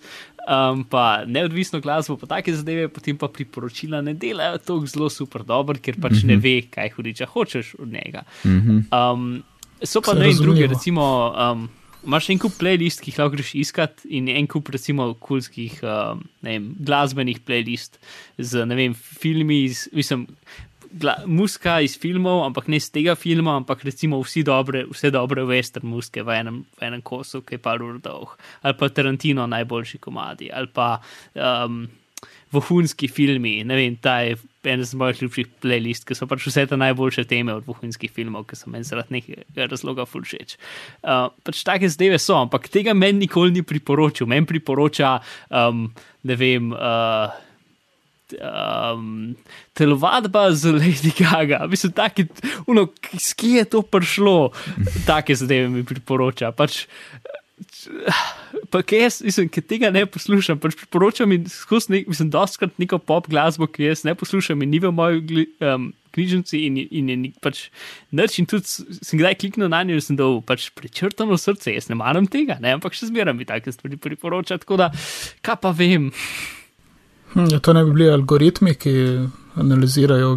um, pa neodvisno glasbo, pa take zadeve, potem pa priporočila ne delajo tako zelo super dobro, ker pač mm -hmm. ne ve, kaj hudiča hočeš od njega. Mhm. Um, so pa ne in druge, recimo, um, imaš en kup playlist, ki jih lahko greš iskat, in en kup, recimo, kulskih um, ne vem, glasbenih playlist z ne vem, filmi, iz, mislim, gla, muska iz filmov, ampak ne iz tega filma, ampak recimo vsi dobre, vse dobre western muske v enem, v enem kosu, ki je par ur dolg, ali pa Tarantino najboljši komadi, ali pa. Um, Vohunski filmi, ne vem, ta je en z mojih ljubših playlist, ki so pač vse te najboljše teme od vohunskih filmov, ki so meni zaradi nekega razloga fulšeč. Uh, pač take zdajve so, ampak tega meni nikoli ni priporočil. Meni priporoča, um, ne vem, uh, um, telovadba z Lady Gaga. Mislim, taki, uno, kje je to prišlo, take zadeve mi priporoča. Pač, Pa, ki jaz, mislim, ki tega ne poslušam, pač priporočam in skozi nek, mislim, doskrat neko pop glasbo, ki jaz ne poslušam in ni v moji um, knjižnici in, in je ni- pač nič in tudi sem kdaj kliknil na njo in sem dal pač prečrtano srce, jaz ne maram tega, ne, ampak še zmeraj mi take stvari priporoča, tako da, kaj pa vem. Hm, ja, to ne bi bili algoritmi, ki analizirajo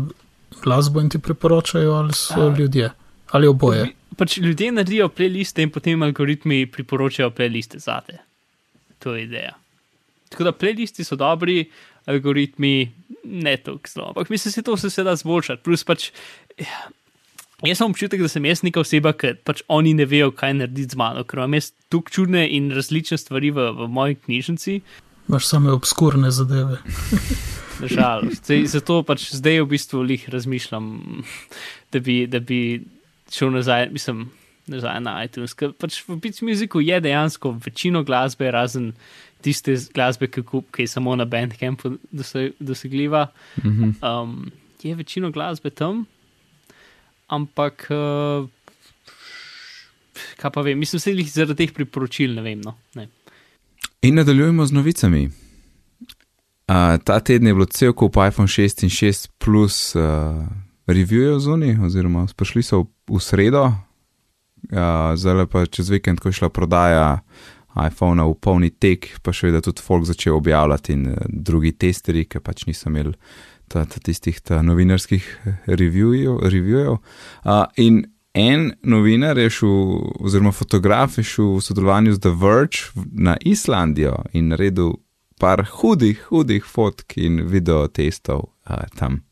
glasbo in ti priporočajo, ali so A. ljudje, ali oboje. Pač ljudje naredijo playliste in potem algoritmi priporočajo playliste zate. To je ideja. Tako da playlisti so dobri, algoritmi ne tako zelo. Ampak mislim, da se to vse se da zboljšati. Plus pač. ja, Jaz imam občutek, da sem jaz neka oseba, ki pač oni ne vejo, kaj narediti z mano, ker imam jaz tukaj čudne in različne stvari v, v moji knjižnici, Imaš same obskurne zadeve. Zdaj, zato pač zdaj v bistvu lih razmišljam, da bi, da bi šel nazaj, mislim, nazaj na iTunes. Ker pač v Beats Musicu je dejansko večino glasbe, razen tiste glasbe, ki, kup, ki je samo na Bandcampu dose- dosegljiva. Mhm. Um, je večino glasbe tam, ampak. Uh, Kaj pa vem, mislim, da jih zaradi teh priporočil ne vem. No. Ne. In nadaljujemo z novicami. Uh, ta teden je bilo cel kup iPhone 6 in 6 plus uh, reviewjev zunaj, oziroma prišli so v, v sredo, uh, zdaj pa čez vikend, ko je šla prodaja iPhona v polni tek, pa še vedno tudi folk začel objavljati in uh, drugi testeri, ki pač niso imeli ta, ta tistih ta novinarskih reviewjev. reviewjev. Uh, in en novinar je šel, oziroma fotograf je šel v sodelovanju z The Verge na Islandijo in naredil par hudih, hudih fotk in video testov uh, tam.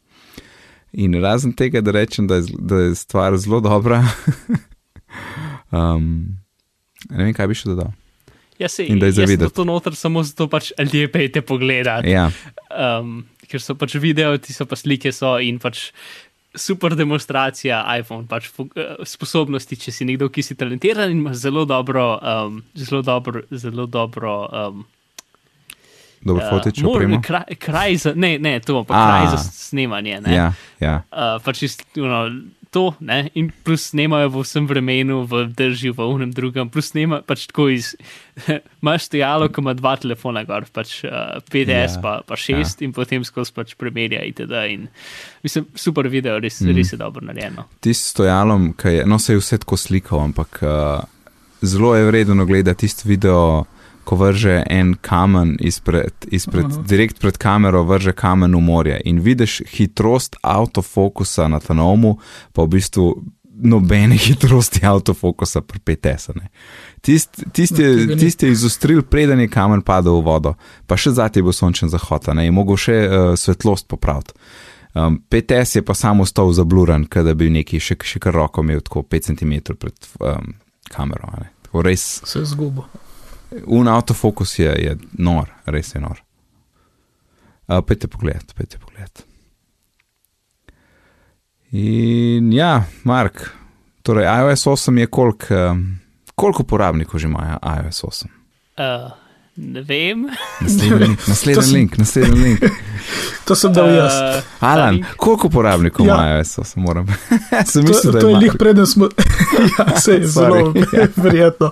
In razen tega, da rečem, da je, da je stvar zelo dobra, um, ne vem, kaj bi še dodal. Ja, se, In da je zavedati. to noter samo zato, pač ljudje pejte pogledati. Ja, Um, ker so pač video, ti so pa slike so in pač super demonstracija iPhone, pač eh, sposobnosti, če si nekdo, ki si talentiran in imaš zelo dobro, um, zelo dobro, zelo dobro. Um, dobro, eh, fotič mor- opremo. kraj, kraj za, ne, ne, to, pa A. kraj za snemanje. Ne? Ja, ja. Uh, pač čist, you know, to, ne, in plus snemajo v vsem vremenu, v držju, v unem drugem, plus snema pač tako iz. Imáš stojalo, ko ima dva telefona, gor, pač uh, 5S, Ja, pa, pa 6, in potem skozi pač premerja itd. In, mislim, super video, res, mm. res je dobro narejeno. Tisti stojalom, ki je, no se je vse tako slikal, ampak uh, zelo je vredno gledati tisti video, ko vrže en kamen izpred, izpred Aha. direkt pred kamero, vrže kamen v morje in vidiš hitrost avtofokusa na Tanomu, pa v bistvu nobene hitrosti avtofokusa pri 5S. -a, ne. Tist, No, je, ni. tist je izostril, preden je kamen padel v vodo, pa še zate bo sončen zahod, ne, je mogel še uh, svetlost popraviti. Um, 5S je pa samo stal zabluran, da bi neki še, še kar roko imel tako 5 cm pred um, kamero. res, Se je zgubil. Un autofokus je, je nor, res je nor. Uh, pejte pogled, pejte pogled. In ja, Mark, torej iOS 8 je koliko, um, koliko uporabnikov že ima iOS 8? Uh, ne vem. Naslednji link, To naslednji sem- link, naslednji link. To sem dal jaz. Uh, Alan, koliko uporabnikov Ja. ima iOS 8? Moram. Sem To, mislil, da to je lih preden smo. ja, se je zelo ja. verjetno.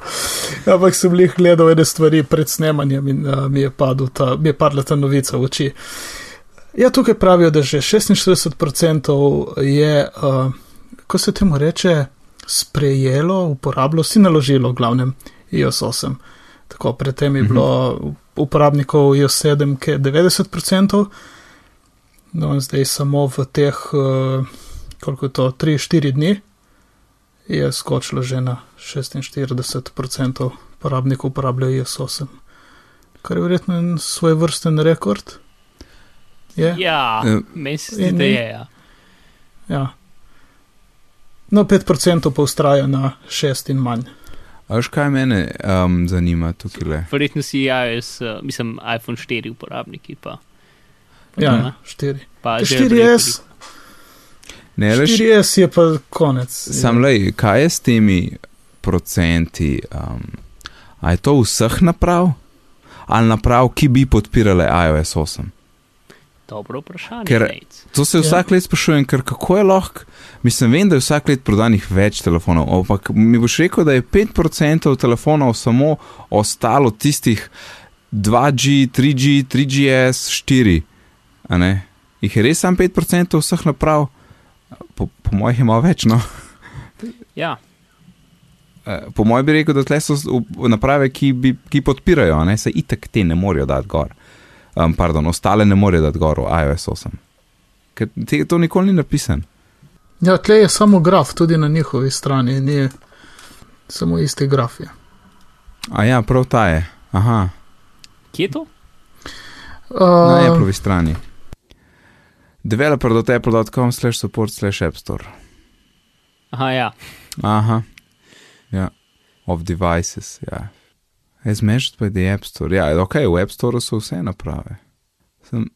Ampak sem lih gledal ene stvari pred snemanjem in uh, mi, je padel ta, mi je padla ta novica v oči. Ja, tukaj pravijo, da že 46% je, uh, ko se temu reče, sprejelo, uporabilo, si naložilo, v glavnem, iOS 8. Tako, predtem je bilo uporabnikov iOS 7, ki je 90%, no in zdaj samo v teh, uh, koliko je to, 3-4 dni, je skočilo že na 46% uporabnikov uporabljajo iOS 8. Kar je verjetno en svoj vrsten rekord. Je? Ja, Eh, zdi, in da je. Ja. Ja. No, 5% pa ustraja na 6 in manj. A veš, kaj mene um, zanima tukaj? Le? Verjetno si iOS, uh, mislim, iPhone 4 uporabniki. Pa, Ja, Aha. 4. pa 4S, Ne, veš, 4S je pa konec. sam le, kaj je s temi procenti? Um, a je to vseh naprav? Ali naprav, ki bi podpirale iOS 8? Dobro vprašanje. Ker-. To se Ja. vsak let sprašujem, ker kako je lahko. Mislim, vem, da je vsak let prodanih več telefonov, ampak mi boš rekel, da je 5% telefonov samo ostalo tistih 2G, 3G, 3GS, 4. A ne? Jih je res samo 5% vseh naprav, po, po mojih malo več. No? Ja, Eh, Po mojem bi rekel, da tle so naprave, ki, bi, ki podpirajo, ne? se itek te ne morejo dati gor. Um, pardon, ostale ne morejo dati gor v iOS 8. Ker te, to nikoli ni napisan. Ja, tle je samo graf, tudi na njihovi strani, ni samo isti graf. Je. A ja, prav ta je. Aha, kje je to? na Uh, Appleovi strani. Developer.apple.com slash support slash app store. Aha, ja. Aha, ja, of devices, ja. As measured by the app store. Ja, ok, v app store so vse naprave. Sem,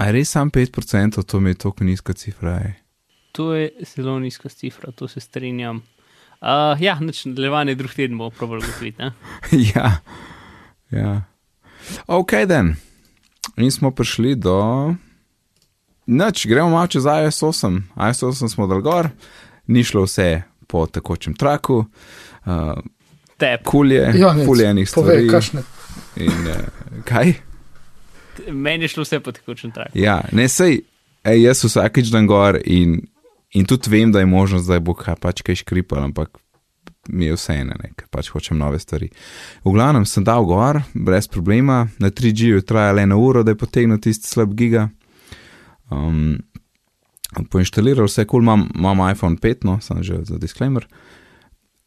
a res sam 5%, to mi je tako nizka cifra. Je. To je zelo nizka cifra, to se strinjam. Uh, ja, nič nadaljevanje drug teden bomo probali ugotoviti. ne? ja, ja. Ok, den. In smo prišli do. Noč, gremo malo čez iOS 8. iOS 8 smo dal gor, ni šlo vse po tekočem traku, uh, Tep. kulje, ja, ne, kuljenih povej, stvari. kakšne. In, uh, kaj? Meni je šlo vse po tekočem traku. Ja, ne sej, ej, jaz vsakeč dan gor in, in tudi vem, da je možnost, da bo kaj, pač kaj škripal, ampak mi je vseeno, ne, ker pač hočem nove stvari. V glavnem sem dal gor, brez problema, na 3G je trajalo eno uro, da je potegnil tisti slab giga. Um, poinštaliral vse kul, cool, imam, imam iPhone 5, no, sem že za disclaimer.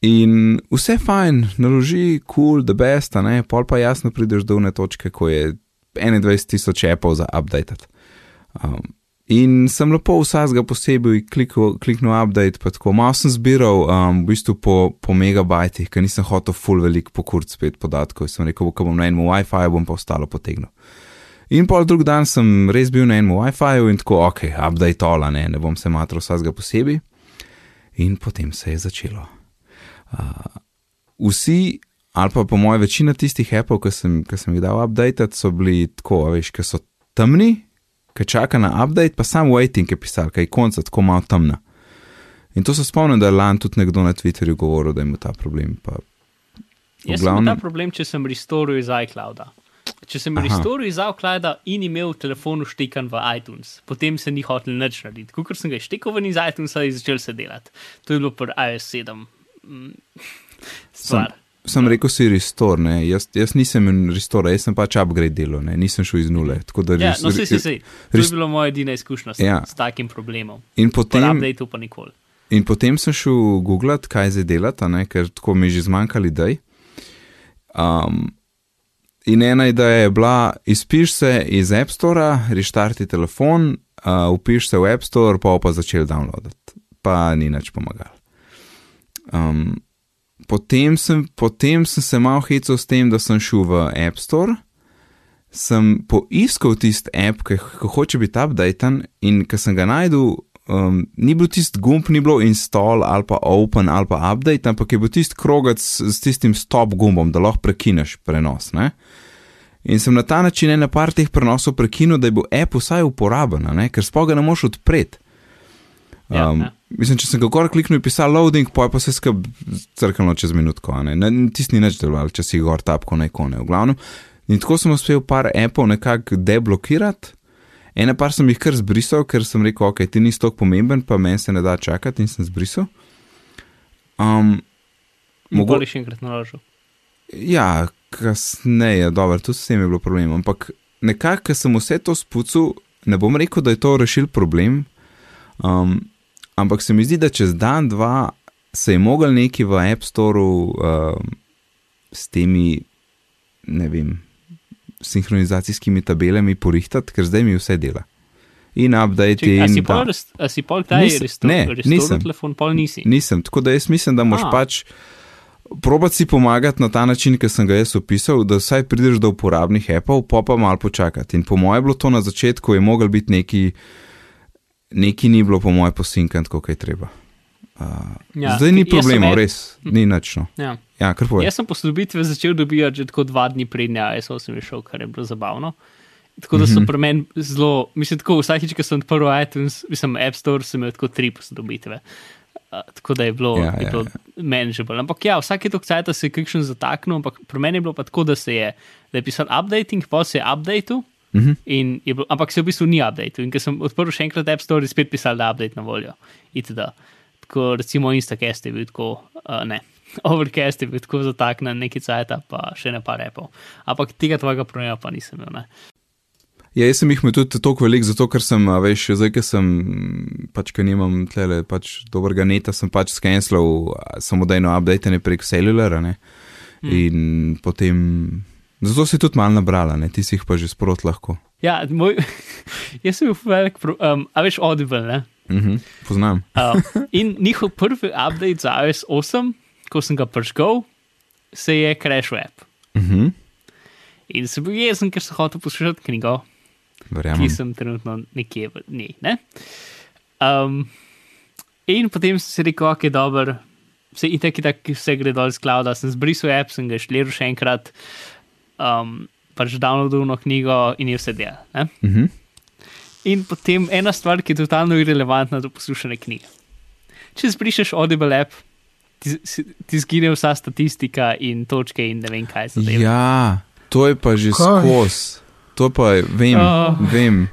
In vse fajn, naloži, cool, the best, a ne, pol pa jasno prideš do une točke, ko je 21 tisoč appov za update. Um, in sem lepo vsakega posebej kliknil, kliknil update, pa tako malo sem zbiral, um, v bistvu po, po megabajtih, ker nisem hotel full velik pokurt spet podatkov. Sem rekel, ko bom na enem WiFi, bom pa ostalo potegnil. In pol drug dan sem res bil na enem WiFi-ju in tako, ok, update ola, ne, ne bom se matral vsakega posebej. In potem se je začelo. Uh, vsi, ali pa po mojem, večina tistih appov, ki sem, ki sem jih dal update, so bili tako, veš, ki so temni, ki čaka na update, pa sam waiting je pisal, kaj konca tako malo temna. In to se spomnim, da je lani tudi nekdo na Twitterju govoril, da ima ta problem. Pa, Jaz v sem glavnem- ta problem, če sem restoril iz iClouda. Če sem restoril iz iClouda in imel telefon vštekan v iTunes, potem se ni hotel nič narediti. Ko sem ga štekal ven iz iTunesa, je začel se delati. To je bilo pri iOS 7. Mm, Stvar. Sem rekel si restore, ne? Jaz, jaz nisem restore, jaz sem pač upgrade delal, ne? nisem šel iz nule. Da Ja, no, se, se, se. To je bila moja edina izkušnja s, Ja. s takim problemom. In Po potem, updateu pa nikoli. in potem sem šel googlat, kaj zdaj delata, ne? ker tako mi je že zmanjkali idej. Um, in ena ideja je bila, izpiš se iz App Store, reštarti telefon, uh, upiš se v App Store, pa pa začel downloadati. Pa ni nič pomagalo. Um, potem, sem, potem sem se malo hecal s tem, da sem šel v App Store, sem poiskal tisti app, ki hoče biti updaten, in ko sem ga najdel, um, ni bil tisti gumb, ni bilo install ali pa open ali pa update, ampak je bil tisti krogec s, s tistim stop gumbom, da lahko prekineš prenos. Ne? In sem na ta način ena par teh prenosov prekinil, da je bil app vsaj uporaben, ker spoga ne moš odpreti. Ja, Um, ja. Mislim, če sem ga gor kliknil in pisal loading, pa je pa se skab crkalo čez minutko, tisti ni nič deloval, če si gor tapko na ikone, v glavnem. In tako sem uspel par appov nekako deblokirati. Ena par sem jih kar zbrisal, ker sem rekel, ok, ti nisi tako pomemben, pa meni se ne da čakati in sem zbrisal. Um, Mogo- Mogoče še enkrat naložil. Ja, kasneje, dobro, tudi s tem je bilo problem. Ampak nekako, ker sem vse to spucal, ne bom rekel, da je to rešil problem. Um, ampak se mi zdi, da čez dan, dva se je mogel neki v App Storeu um, s temi, ne vem, sinhronizacijskimi tabelami porihtati, ker zdaj mi vse dela. In update in si pol, si pol kdaj Nisem- ne, restoril nisem. telefon, pol nisi. Nisem, tako da jaz mislim, da moš A. pač probati si pomagati na ta način, ki sem ga jaz opisal, da vsaj prideš do uporabnih appov, pa pa malo počakati. In po mojem je bilo to na začetku, je mogel biti neki, neki ni bilo po mojem posinkan, kot je treba. Uh, Ja, zdaj ni problemov, ed- res, ni nično. Ja. Ja. Jaz sem posodobitve začel dobivati že tako dva dni prednja, jaz sem šel, kar je bilo zabavno. Tako da so Mhm. pri meni zelo, mislim, tako vsakič, ko sem odprl iTunes, mislim, App Store, sem imel tako tri posodobitve. Uh, tako da je bilo, Ja, je ja, bilo ja. manageable. Ampak ja, vsake tok cajt se je kakšen zataknil, ampak pri meni je bilo pa tako, da se je, da je pisal updating, pa se je updateal. Mhm. In je bilo, ampak se v bistvu ni update. In ker sem odprl še enkrat App Store, je spet pisal, da je update na voljo. Itd. Tako recimo Instacast je bil tako, uh, ne. Overcast je bil tako zataknjen, neki cajt, pa še ne par repov. Ampak tega tvojega problema pa nisem imel. Ne. Ja, jaz sem jih imel tudi toliko velik, zato ker sem, a veš, zdaj, ker sem, pač, ker nimam tlele, pač dobrega neta, sem pač skenslal samodejno update prek celulara, ne. Hm. In potem, zato si tudi malo nabrala, ne, ti si jih pa že sprot lahko. Ja, moj, jaz sem bil velik, pro- um, a veš, Audible, ne. Mhm, poznam. Um, in njihov prvi update za iOS 8, ko sem ga prižgal, se je crashal app. Mhm, In sem bil jezen, ker sem hotel poslušati knjigo. verjamem. ki sem trenutno nekje v njej. Ne? Um, in potem sem si rekel, ok, dober, vse itek, itek, vse gre dol z klauda, sem zbrisal app, sem ga šliral še enkrat, um, pač downloadil no knjigo in je vse del. Ne? Mhm. In potem ena stvar, ki je totalno irrelevantna do poslušanja knjige. Če zbrišeš Audible app, ti, ti zgine vsa statistika in točke in ne vem kaj se dela. Ja, to je pa že skos. To pa je, vem, Ah. vem.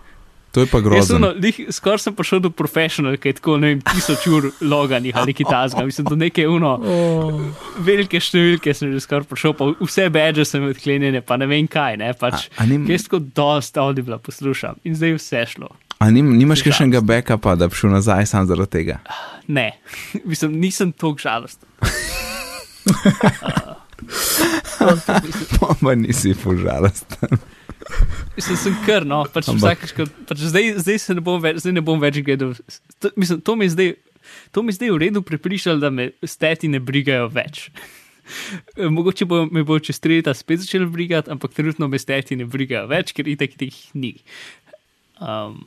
To je pa grozno. no, skoraj sem prišel do profesionalnega, ki je tako, ne vem, tisoč ur loganih ali kaj tasga. Mislim, do neke uno, Oh, velike številke sem že skoraj prišel, pa vse badge sem odklenjene, pa ne vem kaj, ne, pač. A, a, nim, Jaz tako dosta audibla poslušam in zdaj vse šlo. a nim, nimaš kakšnega backupa, da bi šel nazaj sam zaradi tega? Ne, mislim, nisem tako žalosten. Pa nisi požalosten. Mislim, sem kar, no, pač vsakeč, pač zdaj, zdaj se ne bom več, zdaj ne bom več gledal. To, mislim, to mi je zdaj, to mi je zdaj v redu pripričalo, da me steti ne brigajo več. Mogoče bo, me bo čez tri leta spet začel brigati, ampak trenutno me steti ne brigajo več, ker itek teh ni. Um,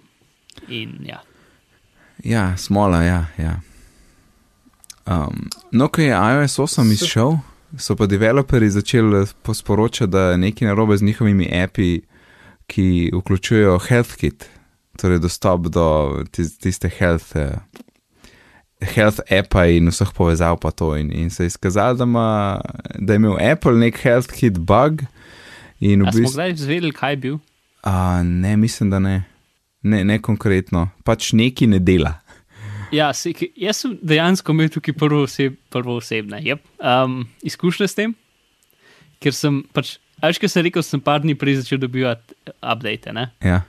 in ja. Ja, smola, ja. ja. Um, no, ko je iOS 8 izšel, so pa developerji začeli posporočati, da je nekaj narobe z njihovimi api, ki vključujejo HealthKit, torej dostop do tis- tiste health eh, health appa in vseh povezav pa to. In, in se je izkazalo, da, ima- da je imel Apple nek health kit bug. In v bistvu, kdaj izvedeli, kaj je bil? a, ne, mislim, da ne. Ne, ne konkretno, pač neki ne dela. Ja, se, jaz sem dejansko imel tukaj prvo, oseb, prvo osebne yep. um, izkušnje s tem, ker sem pač, veš, kaj sem rekel, sem par dni prej začel dobivati update. Ne? Ja.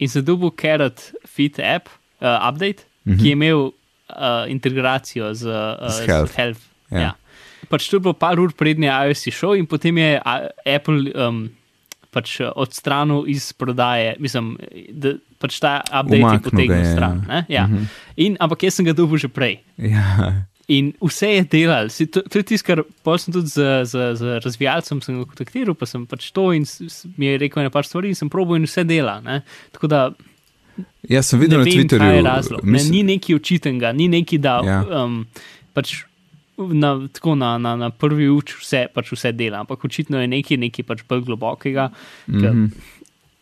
In sem dobil Carrot Fit app, uh, update, mm -hmm. ki je imel uh, integracijo z, uh, Z Health. z Health. Ja. Ja. Pač to je bilo par ur prednje iOS šel in potem je Apple um, pač eh, odstranil iz prodaje, mislim, da pač ta update je Umaknil ga potegnil je, stran. ja. ne, Ja. Mhm. In, ampak jaz sem ga dobil že prej. Ja. In vse je delal. Si, to, to je tisto, kar sem tudi z, z, z razvijalcem sem kontaktiral, pa sem pač to in s, s, mi je rekel nekaj stvari in sem probil in vse dela. Ne? Tako da ja, sem ne videl na vem, Twitterju. kaj je razlog. Ne, mislim- ni neki očitenga, ni neki, da Ja. um, pač na, tako na, na, na prvi uč vse, pač vse dela, ampak očitno je nekaj, nekaj pač bolj globokega. Mm. -hmm.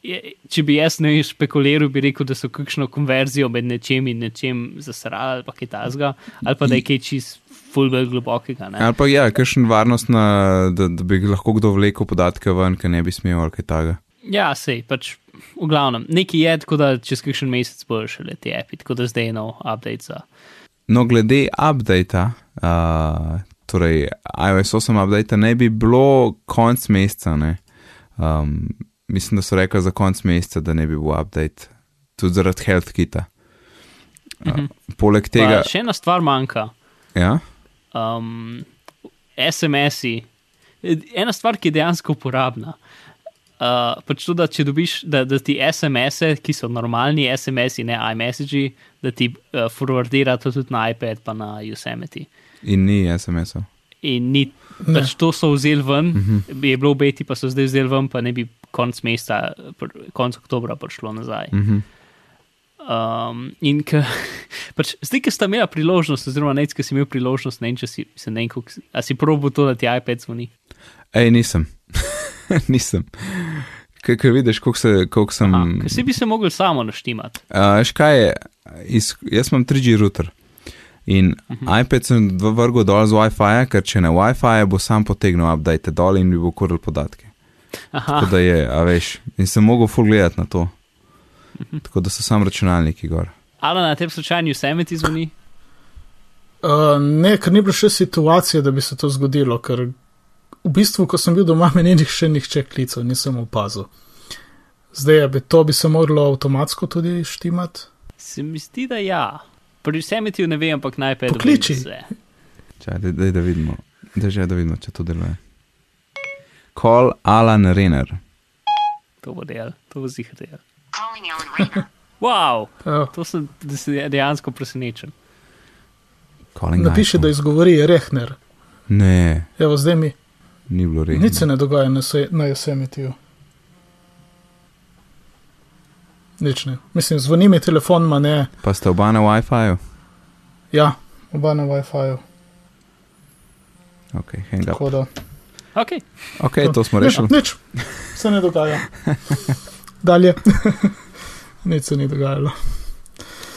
Če bi jaz ne špekuliral, bi rekel, da so kakšno konverzijo med nečem in nečem zasrali ali pa kaj tasga, ali pa da je kaj čist ful bolj globokega. Ne? Ali pa ja, kakšen varnost, na, da, da bi lahko kdo vlekel podatke ven, ker ne bi smel ali kaj takega. Ja, sej, pač v glavnem, nekaj je, tako da čez kakšen mesec bojo šele te api, tako da zdaj je nov update za. No, glede updata, uh, torej iOS 8 updata, ne bi bilo konc meseca. Ne? Um, mislim, da so rekli za konc meseca, da ne bi bil update, tudi zaradi health kita. Uh, Mhm. poleg tega, Pa, še ena stvar manjka. ja, um, SMS-i. Ena stvar, ki je dejansko uporabna. Uh, pač to, da če dobiš, da, da ti SMS-e, ki so normalni SMS-i, ne iMessagi, da ti uh, forwardira to tudi na iPad, pa na Yosemite. in ni SMS-ov. In ni, Ne. pač to so vzeli ven, uh Mhm. -huh. je bilo obeti, pa so zdaj vzeli ven, pa ne bi konc meseca, pr- konc oktobra prišlo nazaj. Mhm. Um, in k, pač, zdaj, ki sta imela priložnost, oziroma neč, ki si imel priložnost, ne vem, če si, se ne vem, koliko- a si probo to, da ti iPad zvoni. Ej, nisem. nisem. Ker vidiš, koliko, se, koliko sem. Aha, si bi se mogel samo naštimati. Uh, škaj je, iz, jaz imam 3G router in uh Mhm. -huh. iPad sem v vrgu dol z WiFi, ker če ne WiFi, bo sam potegnil update dol in mi bo kuril podatke. Aha, Tako da je, a veš, in sem mogel full gledati na to. Mhm. Tako da so sam računalniki gor. ali na tem slučaju Yosemite zvoni? Uh, ne, ker ni bilo še situacije, da bi se to zgodilo, ker v bistvu, ko sem bil doma, me ni še nihče klical, nisem opazil. Zdaj, bi to bi se moralo avtomatsko tudi štimati. Se mi zdi, da ja. Pri Yosemite ne vem, ampak na iPadu vse. Čaj, daj, daj, da vidimo, da že da vidimo, če to deluje. Call Alan Renner. To bo del, to bo zihar del. Calling Alan Rayner. Wow, Uh, to sem da se dejansko presenečen. Calling napiši, iPhone. da izgovori Rehner. Ne, Evo, zdaj mi ni bilo res. nič se ne dogaja na, na Yosemitiju. Nič ne. Mislim, zvoni mi telefon, ma ne. Pa ste oba na WiFi-ju? Ja, oba na WiFi-ju. Ok, hang up. Da. Ok, Ok, to smo Nič, rešili. nič, se ne dogaja. Dalje. nič se ni dogajalo.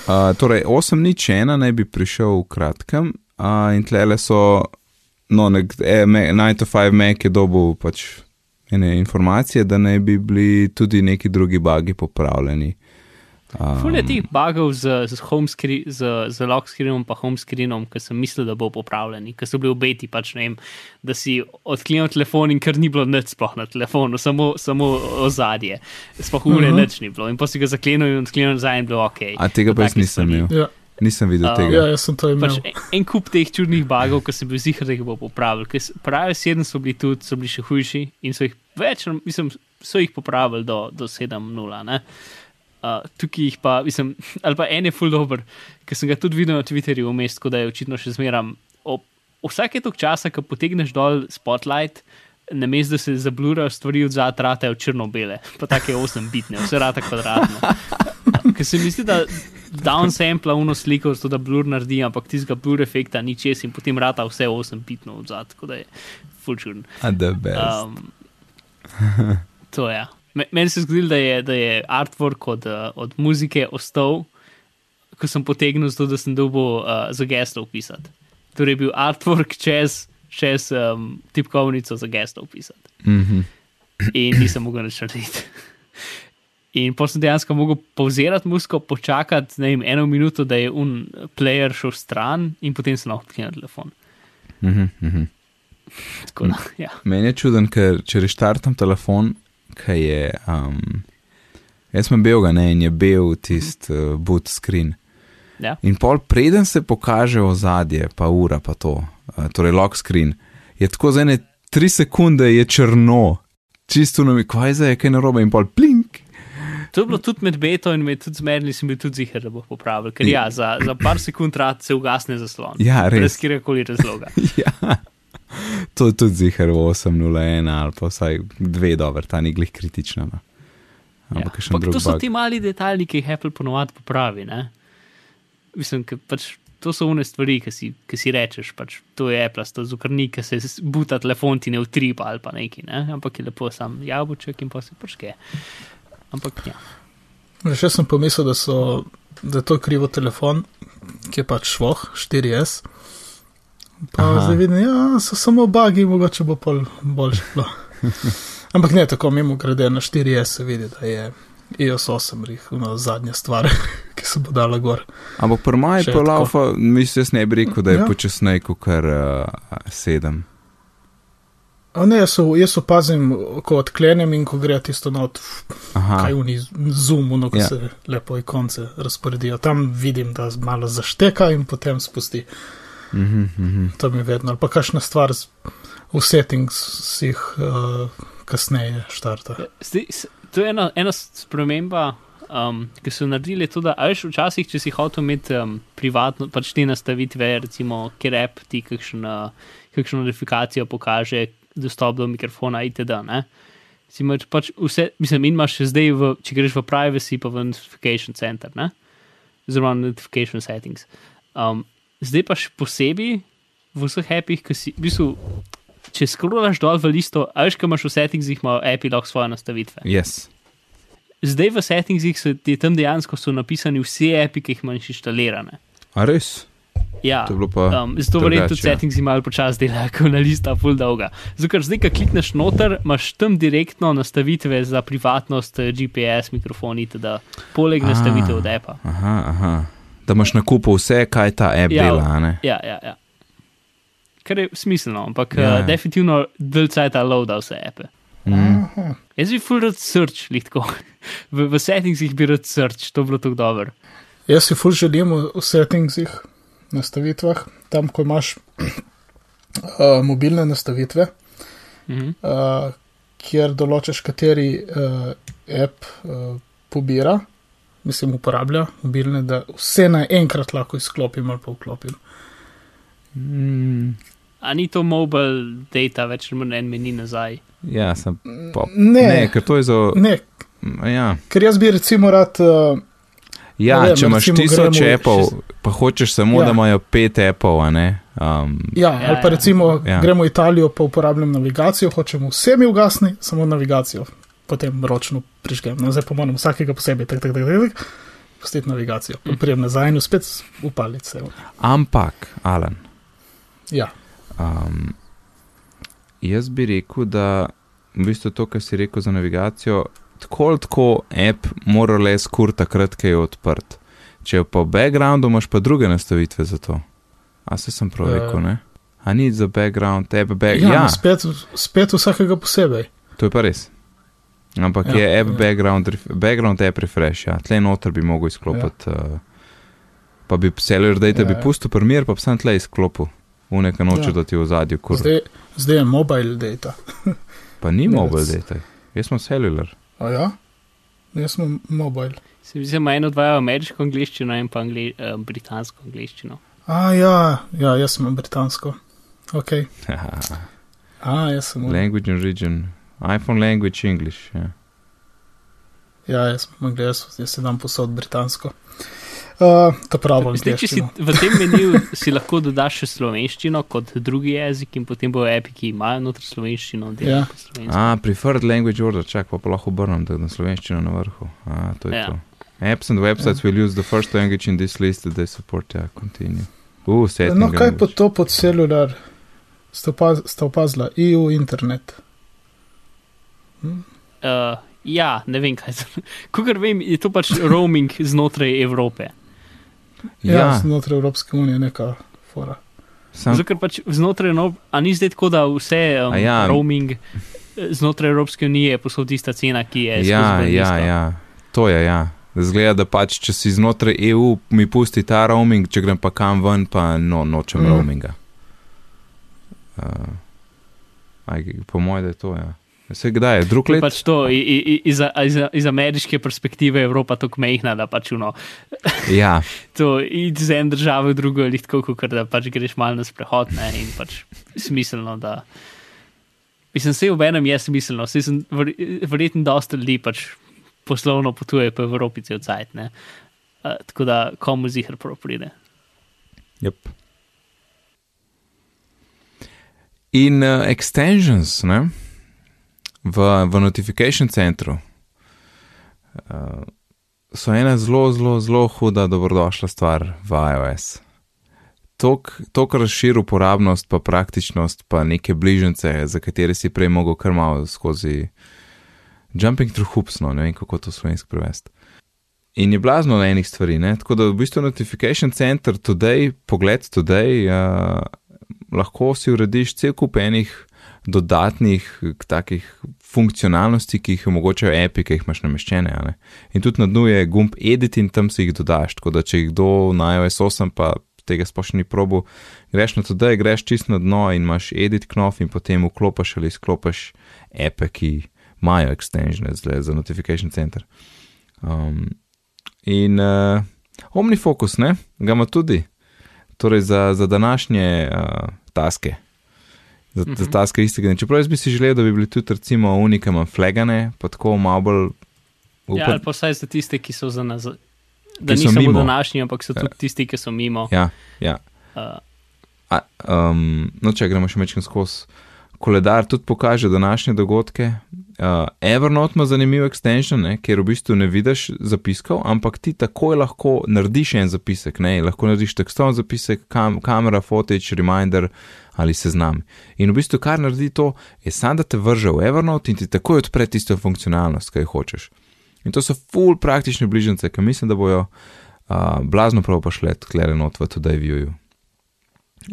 Uh, torej, 8 nič ena naj bi prišel v kratkem, uh, in tlele so, no, nek, e, me, 9 to 5 Mac je dobil pač ene informacije, da naj bi bili tudi neki drugi bagi popravljeni. Um, Ful je teh bugov z, z, screen, z, z lock screenom pa home screenom, ki sem mislil, da bo popravljeni, ki so bili obeti, pač ne vem, da si odklenil telefon in ker ni bilo nič sploh na telefonu, samo, samo ozadje, sploh ure uh Mhm. -huh. nič ni bilo in pa si ga zaklenil in odklenil nazaj in bilo ok. A tega pa jaz nisem imel. Ja, Nisem videl Um, tega. ja jaz sem to imel. Pač en, en kup teh čudnih bagov, ki sem bil zihar, da jih bo popravil. Pravi sedem so bili tudi, so bili še hujši in so jih več, mislim, so jih popravili do, do 7.0. ne. Uh, tukaj jih pa, mislim, ali pa en je full dober, ker sem ga tudi videl na Twitterju vmes, tako da je očitno še zmeram. Ob, vsake tok časa, ko potegneš dol spotlight, na mestu, da se zablurajo stvari od zadaj, ratejo črno-bele, pa take 8-bitne, vse rata kvadratno. Ker se mi zdi, da downsampla uno sliko, zato da blur naredi, ampak tistega blur efekta ni čez in potem rata vse 8-bitno od zadaj, tako da je best. Um, to je. Me- Meni se je zgodilo, da je, da je artwork od, uh, od muzike ostal ko sem potegnil, zato da sem dobil uh, za geslo upisati. Torej, bil artwork čez, čez um, tipkovnico za geslo upisati. Mhm. In nisem mogel več narediti. In potem sem dejansko mogel pauzirati musko, počakati vem, eno minuto, da je un player šel stran, in potem sem lahko odklenil telefon. Mhm, mhm. Tako da, ja. Meni je čuden, ker če reštartam telefon, ki je. Um, jaz sem bil ga ne in je bil tisti uh, boot screen. Ja. In pol preden se pokaže ozadje, pa ura, pa to, uh, torej lock screen, je tako za ene tri sekunde je črno, čisto na mi, kaj zdaj je kaj narobe in pol plink. To je bilo tudi med beto in med tudi zmerni, sem bil tudi zihar, da bo popravil. Ker ja, za, za par sekund rad se ugasne zaslon. Ja, res. Brez kjerkoli razloga. ja. To je tudi zihar v 8.01 ali pa vsaj dve dober, ta ni glih kritična. No. Ja. Ampak Ampak drug to so bug. ti mali detajli, ki jih Apple ponovadi popravi. Ne? Mislim, pač to so une stvari, ki si, ki si rečeš, pač to je Apple, to zukrni, ki se buta telefon ti ne utripa ali pa neki, ne? ampak je lepo sam jabolček in pa se počke. Ampak ja. Še sem pomislil, da, so, da je to krivo telefon, ki je pač švoh, 4S. Pa Aha. zdaj vidim, da so samo bagi, mogoče bo pol boljše. bilo. Ampak ne tako, mimo grede na 4S se vidi, da je iOS 8 rih, no, zadnja stvar, ki se bo dala gor. Ampak pri maju pa laufa, mislim, jaz ne bi rekel, da je Ja. počasnej kot kar uh, sedem. A ne, jaz, so- jaz opazim, ko odklenem in ko gre tisto not, Aha, kaj uni zoom, no, ko Ja. ja. se lepo ikonce razporedijo. Tam vidim, da malo zašteka in potem spusti. mhm, mhm. To mi je vedno, ali pa kakšna stvar z- v settingsih uh, kasneje štarta. Zdaj, to je ena, ena sprememba, um, ki so naredili to, da ajš včasih, če si hotel imeti um, privatno, pač te nastavitve, recimo, ker app ti kakšen, uh, kakšno notifikacijo pokaže, dostop do mikrofona itd. Ne? Si imaš pač vse, mislim, in imaš še zdaj, v, če greš v privacy, pa v notification center, ne? oziroma notification settings. Um, zdaj pa še posebej v vseh appih, ki si, v bistvu, če skrolaš dol v listo, ajš, ki imaš v settingsih, ima api lahko svoje nastavitve. Yes. Zdaj v settingsih so ti tam dejansko napisani vsi api, ki jih imaš inštalirane. A res? Ja, To je bilo pa um, zato verjetno tudi ja. settingsi malo počasi delajo, ko na lista full dolga. Zato, ker zdaj, ko klikneš noter, imaš tam direktno nastavitve za privatnost, eh, GPS, mikrofon itd. Poleg A. nastavitev od appa. Aha, aha. Da imaš na kupu vse, kaj ta app Ja, dela, a ne? Ja, ja, ja. Kar je smiselno, ampak Ja. ja. uh, definitivno delcaj ta loada vse appe. Mm. Jaz bi full rad search, litko. V, v settingsih bi rad search, to bi bilo tako dobro. Jaz si ful želim v, v settingsih, nastavitvah, tam, ko imaš uh, mobilne nastavitve, Mhm. uh, kjer določaš, kateri uh, app uh, pobira, mislim, uporablja mobilne, da vse naenkrat lahko izklopim ali pa vklopim. Mm. A ni to mobile data, več ali manj en meni nazaj. Ja, sem pa. Ne, Ne, ker to je za. ne, Ja, ker jaz bi recimo rad. Uh, ja vem, če imaš tisoč šest- pa hočeš samo, Ja. da imajo pet appov, a ne. Um, Ja, ali pa ja. recimo Ja. gremo v Italijo, pa uporabljam navigacijo, hočem vse mi ugasni, samo navigacijo, potem ročno prižgem. No, zdaj pa moram vsakega posebej, tako, tako, tako, tako, pustiti navigacijo. Prijem nazaj in spet upaliti se. ampak, Alan, Ja, um, jaz bi rekel, da v bistvu to, kar si rekel za navigacijo, tako ali tako app mora le skur takrat, ko je odprt. Če je pa v backgroundu, imaš pa druge nastavitve za to. A se sem prav Eh. rekel, ne? A ni za background, app, back, ja, ja. Spet, spet vsakega posebej. to je pa res. Ampak ja, je app ja. background, background app refresh, ja, tle noter bi mogel izklopiti. Ja. Uh, pa bi cellular data ja, Ja, bi ja. pustil primer, pa bi sam tle izklopil. Uneka noče, ja. Da ti v zadju kur. Zdaj, zdaj je mobile data. Pa ni Ne, mobile data, jaz sem cellular. A ja, jaz sem mobile. Se mi zdi, da eno odvajajo ameriško angliščino in pa angli, uh, britansko angliščino. A ja, ja, jaz sem britansko. Ok. A, jaz sem. language and region, iPhone language English. Ja. Ja, jaz sem angliško, jaz se dam posod britansko. Uh, to pravo Zdaj, če si v tem meniju, si lahko dodaš še slovenščino kot drugi jezik in potem bojo api, ki imajo noter slovenščino, Ja. slovensko. A, preferred language order, čak pa, pa lahko obrnem, da je na slovenščino na vrhu. A, to je Ja. ja. to. Apps and websites will use the first language in this list that they support. Ja, continue. Uh, No, kaj pa language. to pod celular? Ste opaz- ste opazila? EU internet. Uh, ja, ne vem kaj. Kukor vem, je to pač roaming znotraj Evrope. Ja, Ja, znotraj Evropske unije neka fora. sam, Zato, ker pač znotraj, no, a ni zdaj tako, da vse um, A ja. roaming eh, znotraj Evropske unije je posod tista cena, ki je. ja, ja, ja, to je ja. Zgleda, da pač, če si znotraj EU, mi pusti ta roaming, če grem pa kam ven, pa no, nočem mm. roaminga. Uh, aj, po mojem, da je to. Ja. Vse kdaj je, drug let? pač to, i- i- iz, iz, iz ameriške perspektive je Evropa tako mehna, da pač uno, Ja, to iz ene države v drugo je tako, kot da pač greš malo na sprehod ne, in pač smiselno, da. Mislim, vse v enem je smiselno, vse sem ver, verjetno dosta ljudi pač poslovno potuje po Evropi cel cajt, ne. Uh, tako da komu zihar prav pride. yep. In uh, extensions ne? V, v notification centru uh, so ena zelo, zelo, zelo huda dobrodošla stvar v iOS. Tok razširi uporabnost, pa praktičnost, pa neke bližnjice, za katere si prej mogel kar malo skozi jumping through hoops, no ne vem kako to slovensko prevesti. In je blazno na enih stvari, ne? tako da v bistvu Notification Center today, pogled today, uh, lahko si urediš cel kup enih dodatnih takih funkcionalnosti, ki jih omogočajo api, ki jih imaš nameščene. ne. In tudi na dnu je gumb edit in tam si jih dodaš, tako da če jih kdo na iOS 8 pa tega sploh še ni probo, greš na today, greš čist na dno in imaš edit knof in potem vklopiš ali izklopiš ape, ki imajo extensione za Notification Center. Um, in uh, OmniFocus, ne, ga ima tudi, torej za, za današnje uh, taske. Za, uh -huh. za Mhm. taske istega. dne. Čeprav jaz bi si želel, da bi bili tudi, recimo, unikam flagane, pa tako malo bolj. Ja, ali pa vsaj za tiste, ki so za nas. Da niso samo današnji, ampak so tudi tisti, ki so mimo. ja, ja. Uh, A, um, no, če gremo še mečem skozi. Koledar tudi pokaže današnje dogodke. Uh, Evernote ima zanimiv extension, ne, kjer v bistvu ne vidiš zapiskov, ampak ti takoj lahko narediš en zapisek. Ne, lahko narediš tekstovni zapisek, kam, kamera, footage, reminder ali seznam. In v bistvu, kar naredi to, je samo da te vrže v Evernote in ti takoj odpre tisto funkcionalnost, ki jo hočeš. In to so full praktične bližnjice, ki mislim, da bojo uh, blazno prav pošle tkle not v Today View.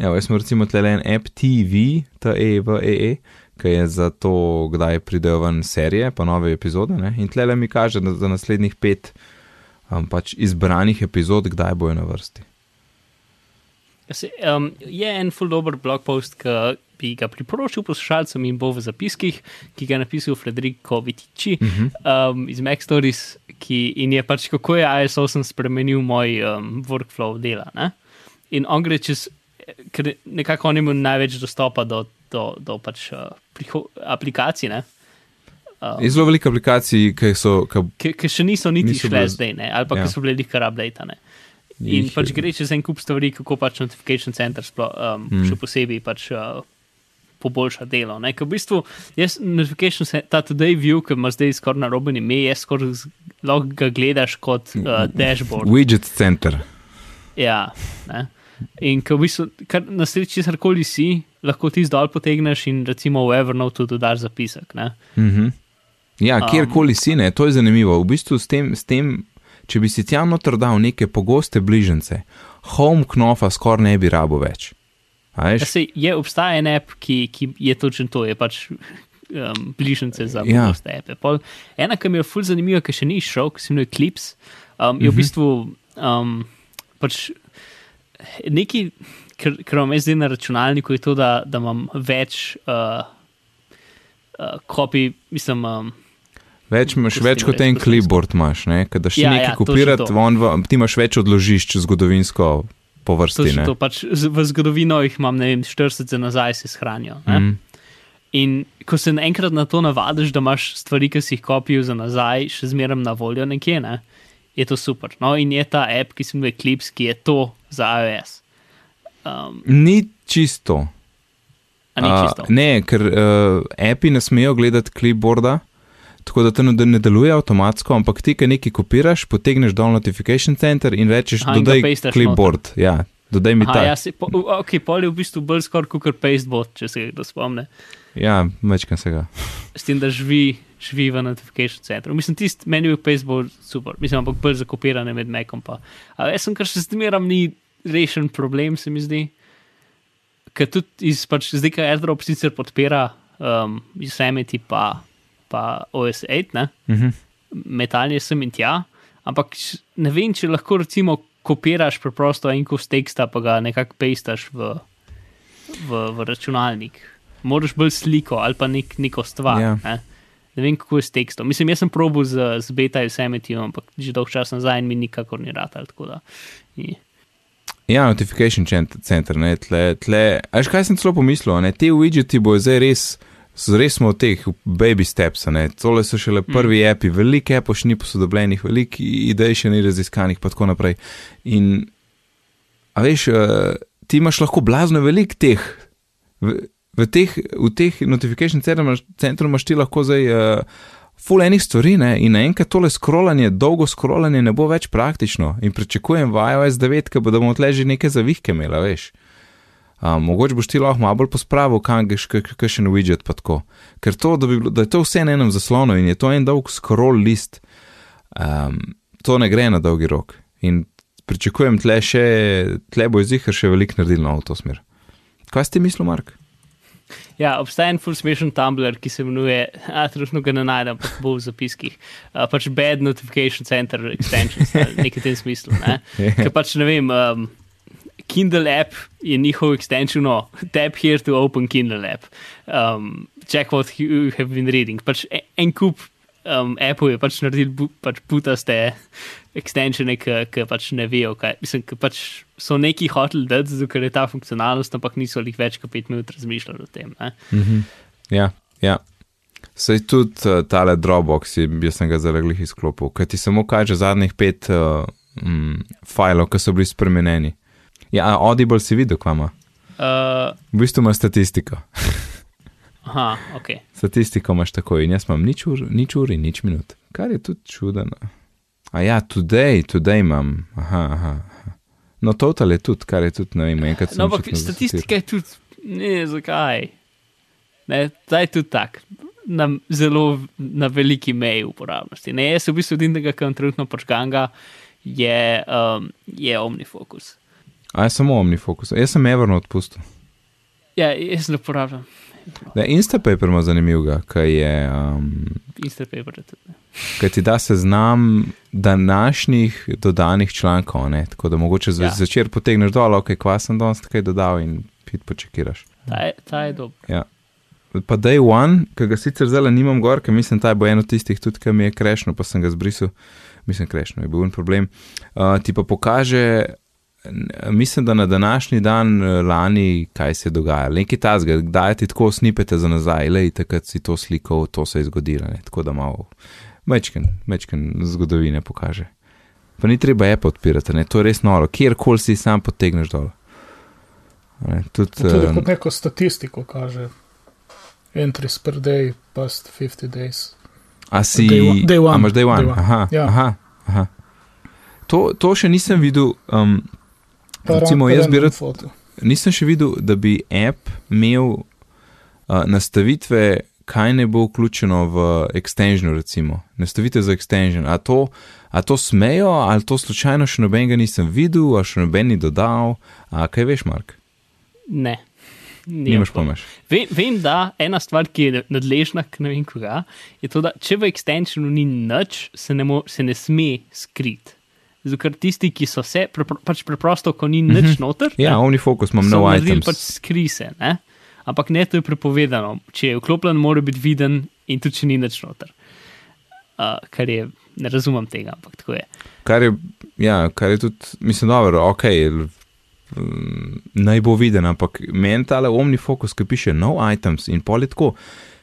Evo, jaz sem recimo tle en app TV, TEVEE, ki je za to, kdaj pridejo ven serije, pa nove epizode. Ne? In tle mi kaže, da za naslednjih pet um, pač izbranih epizod, kdaj bojo na vrsti. se, um, je en full dober blog post, ki bi ga priporočil poslušalcem in bo v zapiskih, ki ga je napisal Federico Vitici Uh -huh. um, iz Mac Stories, ki in je pač kako je ISO sem spremenil moj um, workflow dela. Ne? In on gre čez, ker nekako on ima največ dostopa do, do, do pač uh, priho- aplikacij. Ne? Um, Je zelo veliko aplikacij, ki so. Ki, ki, še niso niti Niso šle bile- zdaj, ne? ali pa ja. ki so bile kar updatane. In pač gre čez en kup stvari, kako pač Notification Center sploh, um, Mm. še posebej pač, uh, poboljša delo. Ne? Ker v bistvu jaz Notification ta Today View, ki ima zdaj skoraj naroben ime, je skoraj lahko ga gledaš kot uh, dashboard. widget center. Ja, ne. In ko v bistvu, kar na sreči, karkoli si, lahko ti zdol potegneš in recimo v Evernote dodaš zapisek. Ne? Uh -huh. Ja, Um, kjerkoli si, ne, to je zanimivo. V bistvu s tem, s tem če bi si tja noter dal neke pogoste bližnjice, home knofa skoraj ne bi rabo več. Ja, sej, je obstaja en app, ki, ki je točno to, je pač um, bližnjice za Ja. pogoste appe. Pol, ena, ki mi je ful zanimiva, ki še ni šel, ki se imenuje Clips, um, je v Mhm. bistvu um, pač ker, ker imam jaz zdaj na računalniku, je to, da, da imam več uh, uh, kopij, mislim. Um, Več imaš, več kot en clipboard imaš, ne? Kad daš Ja, nekaj ja, kopirati, to. v- ti imaš več odložišč zgodovinsko po vrsti. Ne. to, pač v zgodovino jih imam, ne vem, 40 za nazaj se shranijo. Mm. In ko se enkrat na to navadiš, da imaš stvari, ki si jih kopijal za nazaj, še zmeraj na voljo nekje, ne, je to super. No, in je ta app, ki se imenuje Clips, ki je to za iOS. Um, Ni čisto. ni čisto. ne, ker uh, api ne smejo gledati clipboarda. tako da to ne, ne deluje avtomatsko, ampak ti, ki nekaj kopiraš, potegneš dol notification center in rečeš, Aha, dodaj clipboard. Ja, dodaj mi Aha, ta. ja, si, po, ok, pol je v bistvu bolj skoraj kot pastebot, če se kdo spomne. Ja, mečkam se ga. S tem, da živi, živi v notification centru. Mislim, tisti meni je pastebot super, mislim, ampak bolj za kopiranje med Macom pa. Ampak jaz sem kar še zmeram ni rešen problem, se mi zdi. Ker tudi iz, pač, zdaj, ker AirDrop sicer podpira um, Yosemite pa, pa OS 8, ne? Mhm. metalje sem in tja, ampak ne vem, če lahko recimo kopiraš preprosto en kos teksta, pa ga nekako pastaš v, v, v računalnik. Moraš bolj sliko ali pa nek, neko stvar. Ja. Ne? ne vem, kako je s tekstom. Mislim, jaz sem probil z, z beta Yosemite, ampak že dolgo časa nazaj in mi nikakor ni rad. Ja, notification cent- center, ne, tle, tle. A veš, kaj sem celo pomislil, ne, te widgeti bojo zdaj res, res smo v teh baby steps, ne, tole so šele prvi mm. api, veliko apov še ni posodobljenih, veliko idej še ni raziskanih, pa tako naprej. In, a veš, uh, ti imaš lahko blazno velik teh, v, v teh, v teh notification centru, imaš ti lahko zdaj. Uh, Ful enih stvari ne? in naenkrat tole scrollanje, dolgo scrollanje ne bo več praktično. In pričakujem v iOS 9, ki bodo odle že neke zavihke imela, veš. Um, mogoče boš ti lahko malo bolj pospravil, kam greš, kakšen widget pa tako. Ker to, da, bi bilo, da je to vse na enem zaslonu in je to en dolg scroll list, um, to ne gre na dolgi rok. In pričakujem tle še, tle bo izihar še veliko naredil na to smer. Kaj si ti mislil, Mark? Ja, obstaja en full smešen Tumblr, ki se imenuje, a trenutno ga ne najdem, ampak bo v zapiskih. Uh, pač Bad Notification Center Extensions, ali nekaj v tem smislu. Ne? Ker pač ne vem, um, Kindle app je njihov extension, no, tap here to open Kindle app. Um, check what you have been reading. Pač en, en kup um, Apple je pač naredil pač putaste extensione, ki pač ne vejo, kaj. Mislim, ki pač so neki hoteli dati, zato ker je ta funkcionalnost, ampak niso jih več kot pet minut razmišljali o tem. Ne? Mhm. Ja, ja. Sej tudi uh, tale Dropbox, je, jaz sem ga zaradi njih izklopil, ker ti samo kaže zadnjih pet uh, mm, filov, ki so bili spremenjeni. Ja, Audible si videl, kvama. Uh, V bistvu ima statistiko. aha, ok. Statistiko imaš tako in jaz imam nič ur, nič ur in nič minut. Kar je tudi čudno. A ja, today, today imam. Aha, aha. No, total je tudi, kar je tudi, ne vem, enkrat sem No, ampak statistika je tudi, ne, zakaj. Ne, zdaj je tudi tak, na zelo na veliki meji uporabnosti. Ne, jaz v bistvu edinega, ki imam trenutno počganga, je, um, je OmniFocus. A je samo OmniFocus. Jaz sem Everno odpustil. Ja, jaz ne uporabljam Da, Instapaper ima zanimivega, kaj je. Um, Instapaper. Tudi, ne. Kaj ti da seznam današnjih dodanih člankov, ne? tako da mogoče Ja. zvečer potegneš dol, ok, kva sem danes kaj dodal in pit počekiraš. Ta je, ta je dober. Ja. Pa Day One, ki ga sicer zdaj nimam gor, ker mislim, da bo eno tistih tudi, ki mi je krešno, pa sem ga zbrisal, mislim, krešno je bil en problem. Uh, ti pa pokaže, mislim, da na današnji dan eh, lani, kaj se je dogajalo. Nekaj tazga, kdaj ti tako snipete za nazaj, le takrat si to slikal, to se je zgodilo, ne? tako da malo mečken, mečken zgodovine pokaže. Pa ni treba Apple odpirati, ne? to je res noro, kjerkoli si sam potegneš dol. Ne, tudi, Tudi eh, kot neko statistiko kaže. Entries per day, past 50 days. A si, Day one- day one, a imaš day one? day one. Aha, Ja. aha, aha. To, to še nisem videl. Um, Pa recimo, jaz bi rad, foto. nisem še videl, da bi app imel uh, nastavitve, kaj ne bo vključeno v extensionu, recimo. Nastavitve za extension. A to, a to smejo, ali to slučajno še nobenega nisem videl, a še noben ni dodal. A kaj veš, Mark? Ne. Nimaš pomaš. Vem, vem, da ena stvar, ki je nadležna, ne vem koga, je to, da če v extensionu ni nič, se ne, mo, se ne sme skriti. Ker tisti, ki so se, prepro, pač preprosto, ko ni nič noter, Ja, ne, OmniFocus imam so nov naredili item. pač skrise. Ne? Ampak ne, to je prepovedano. Če je vklopljen, mora biti viden in tudi, če ni nič noter. Uh, kar je, ne razumem tega, ampak tako je. Kar je, ja, kar je tudi, mislim, dobro, ok, mm, naj bo viden, ampak meni tale OmniFocus, ki piše no items in politko,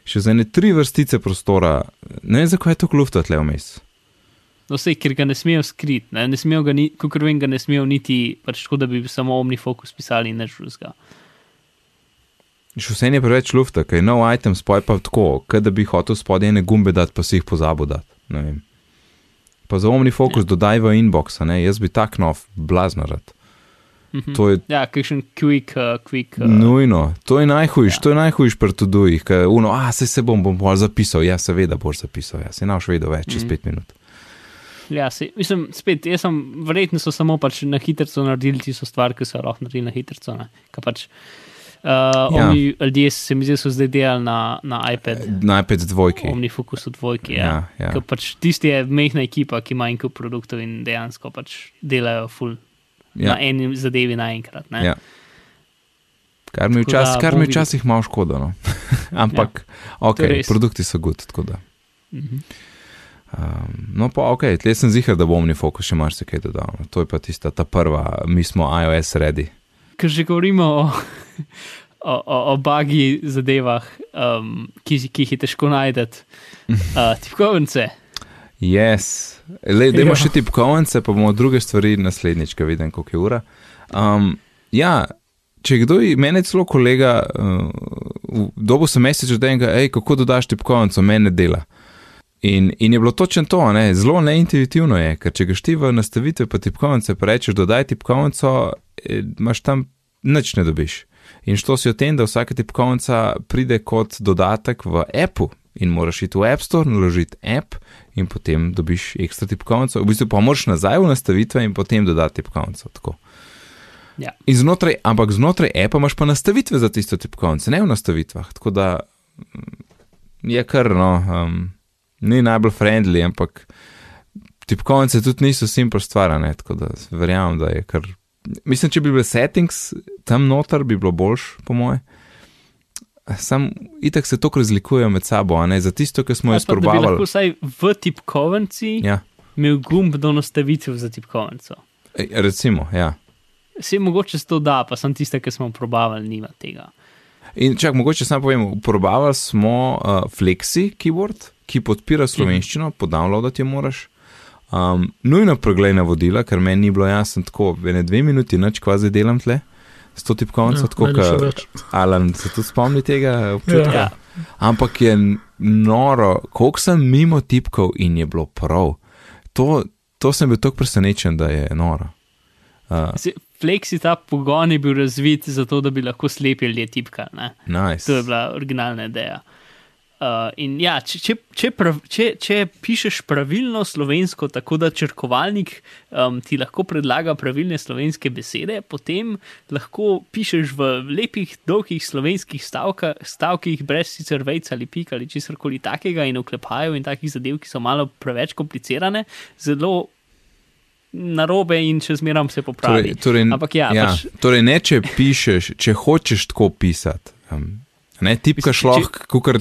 še za ene tri vrstice prostora, ne vem, zakaj je to klufta tle vmes. No, vse, ker ga ne smejo skriti, ne, ne smejo ga, kot vem, ga ne smejo niti, pač tako, da bi samo omni fokus pisali in nič drugega. Še vse je preveč lufta, ker je nov item, spoj pa tako, kot da bi hotel spodaj ene gumbe dati, pa si jih pozabil dati. Ne. Pa za OmniFocus ja. dodaj v inbox, ne, jaz bi tak nov blazno rad. Mhm. To je Ja, kakšen quick, uh, quick. Uh, nujno, to je najhujš, Ja. to je najhujš pri tudujih, ker uno, a se se bom, bom bolj zapisal, ja, seveda boš zapisal, ja, se naš vedel več čez Mhm. pet minut. Ja, se, mislim, spet, jaz sem, verjetno so samo pač na hitro naredili tisto stvar, ki so lahko naredili na hitro. Pač, uh, Ja. ja. Ljudje se mi zdi, so zdaj delali na, na iPad, Najprej dvojki. OmniFocus v dvojki. Ja. Ja, ja. Pač tisti je mehna ekipa, ki ima en kup produktov in dejansko pač delajo full ja. na eni zadevi naenkrat. ja. Kar mi včasih, da kar mi včasih malo škoda. No. Ampak, ja, ok, To je res. produkti so da. Mhm. Um, no, pa ok, tle sem zihar, da bo OmniFocus še marsikaj dodal. To je pa tista ta prva, mi smo iOS ready. Ker že govorimo o, o, o, o bagi zadevah, um, ki, ki jih je težko najti. Uh, tipkovnice. Yes. Le, da imaš Ja. še tipkovnice, pa bomo druge stvari naslednjič, ko vidim, koliko je ura. Um, ja, če kdo, je celo kolega, uh, dobo sem mesec od enega, hej, kako dodaš tipkovnico, mene dela. In, in je bilo točno to, ne? zelo neintuitivno je, ker če greš ti v nastavitve pa tipkovnice, pa rečeš, dodaj tipkovnico, eh, imaš tam nič ne dobiš. In što si o tem, da vsaka tipkovnica pride kot dodatek v appu in moraš iti v App Store, naložiti app in potem dobiš ekstra tipkovnico. V bistvu pa moraš nazaj v nastavitve in potem dodati tipkovnico. Tako. Ja. In znotraj, ampak znotraj appa imaš pa nastavitve za tisto tipkovnico, ne v nastavitvah. Tako da mm, je kar, no, um, ni najbolj friendly, ampak tipkovnice tudi niso simpel stvarane, tako da verjamem, da je kar. Mislim, če bi bile settings tam noter, bi bilo boljš, po moje. Sam itak se toliko razlikujejo med sabo, ne za tisto, ki smo jo Ali pa, Da bi lahko vsaj v tipkovnici ja. Ja, imel gumb do nastavitve za tipkovnico. Ej, recimo, ja. Vse mogoče to da, pa sem tiste, ki smo probavali, nima tega. In čak, mogoče samo povem, uporabljali smo uh, Flexi keyboard, ki podpira slovenščino, po downloadati jo moraš. Um, nujno preglej navodila, ker meni ni bilo jasno tako, ene dve minuti noč kvazi delam tle, s to tipkovnico, Ja, tako kot več. Alan se tudi spomni tega občutka. Ja. Ampak je noro, koliko sem mimo tipkov in je bilo prav. To, to sem bil tako presenečen, da je noro. Uh, Flexi ta pogon je bil razvit zato, da bi lahko slepi ljudje tipkali. nice. To je bila originalna ideja. Uh, in ja, če, če, če, prav, če, če pišeš pravilno slovensko, tako da črkovalnik um, ti lahko predlaga pravilne slovenske besede, potem lahko pišeš v lepih, dolgih slovenskih stavka, stavkih, brez sicer vejca ali pik ali česar koli takega in oklepajev in takih zadev, ki so malo preveč komplicirane, zelo narobe in če zmeram se popravi. Torej, torej, Ampak ja, ja pač, torej ne če pišeš, če hočeš tako pisati. Um, ne tipkaš Mislim, če- lahko,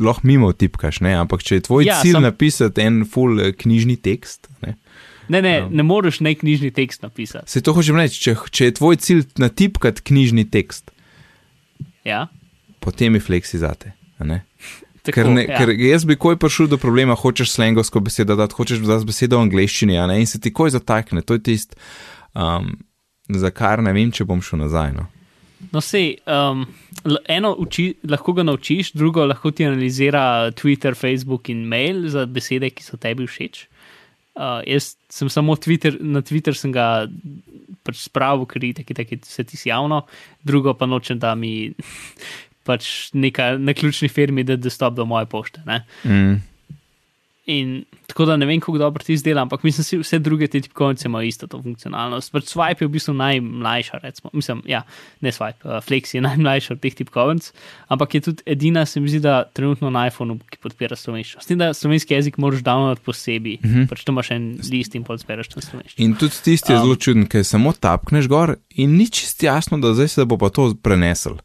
lahko mimo tipkaš, ne? ampak če je tvoj Ja, cilj sam- napisati en full eh, knjižni tekst. Ne? ne, ne, Ja. ne moreš ne knjižni tekst napisati. Se to hočem reči, če, če je tvoj cilj natipkati knjižni tekst, Ja? potem je fleksi zate. ne? Tako, Ker, ne, ja. ker jaz bi koj prišel do problema, hočeš slengovsko besedo dati, hočeš dati besedo v angleščini, a ne, in se ti koj zatakne, to je tist, um, za kar ne vem, če bom šel nazaj. No. No, sej, um, eno uči, lahko ga naučiš, drugo lahko ti analizira Twitter, Facebook in mail za besede, ki so tebi všeč. Uh, jaz sem samo Twitter, na Twitter sem ga pač spravil, ker je tako, tako se ti javno, drugo pa nočem, da mi pač neka na ključni firmi da dostop do moje pošte. Ne? Mm. In tako da ne vem, kako dobro ti zdela, ampak mislim, da vse druge te tipkovnice imajo isto to funkcionalnost. Pač swipe je v bistvu najmlajša, recimo, mislim, ja, ne swipe, uh, flex je najmlajša od teh tipkovnic, ampak je tudi edina, se mi zdi, da trenutno na iPhonu, ki podpira slovenščino. S tem, da slovenski jezik moraš download posebej, mm -hmm. pač tu imaš en list in zbereš na slovenščino. In tudi tisti je Um. zelo čuden, ker samo tapkneš gor in ni čist jasno, da zdaj se bo pa to prenesel.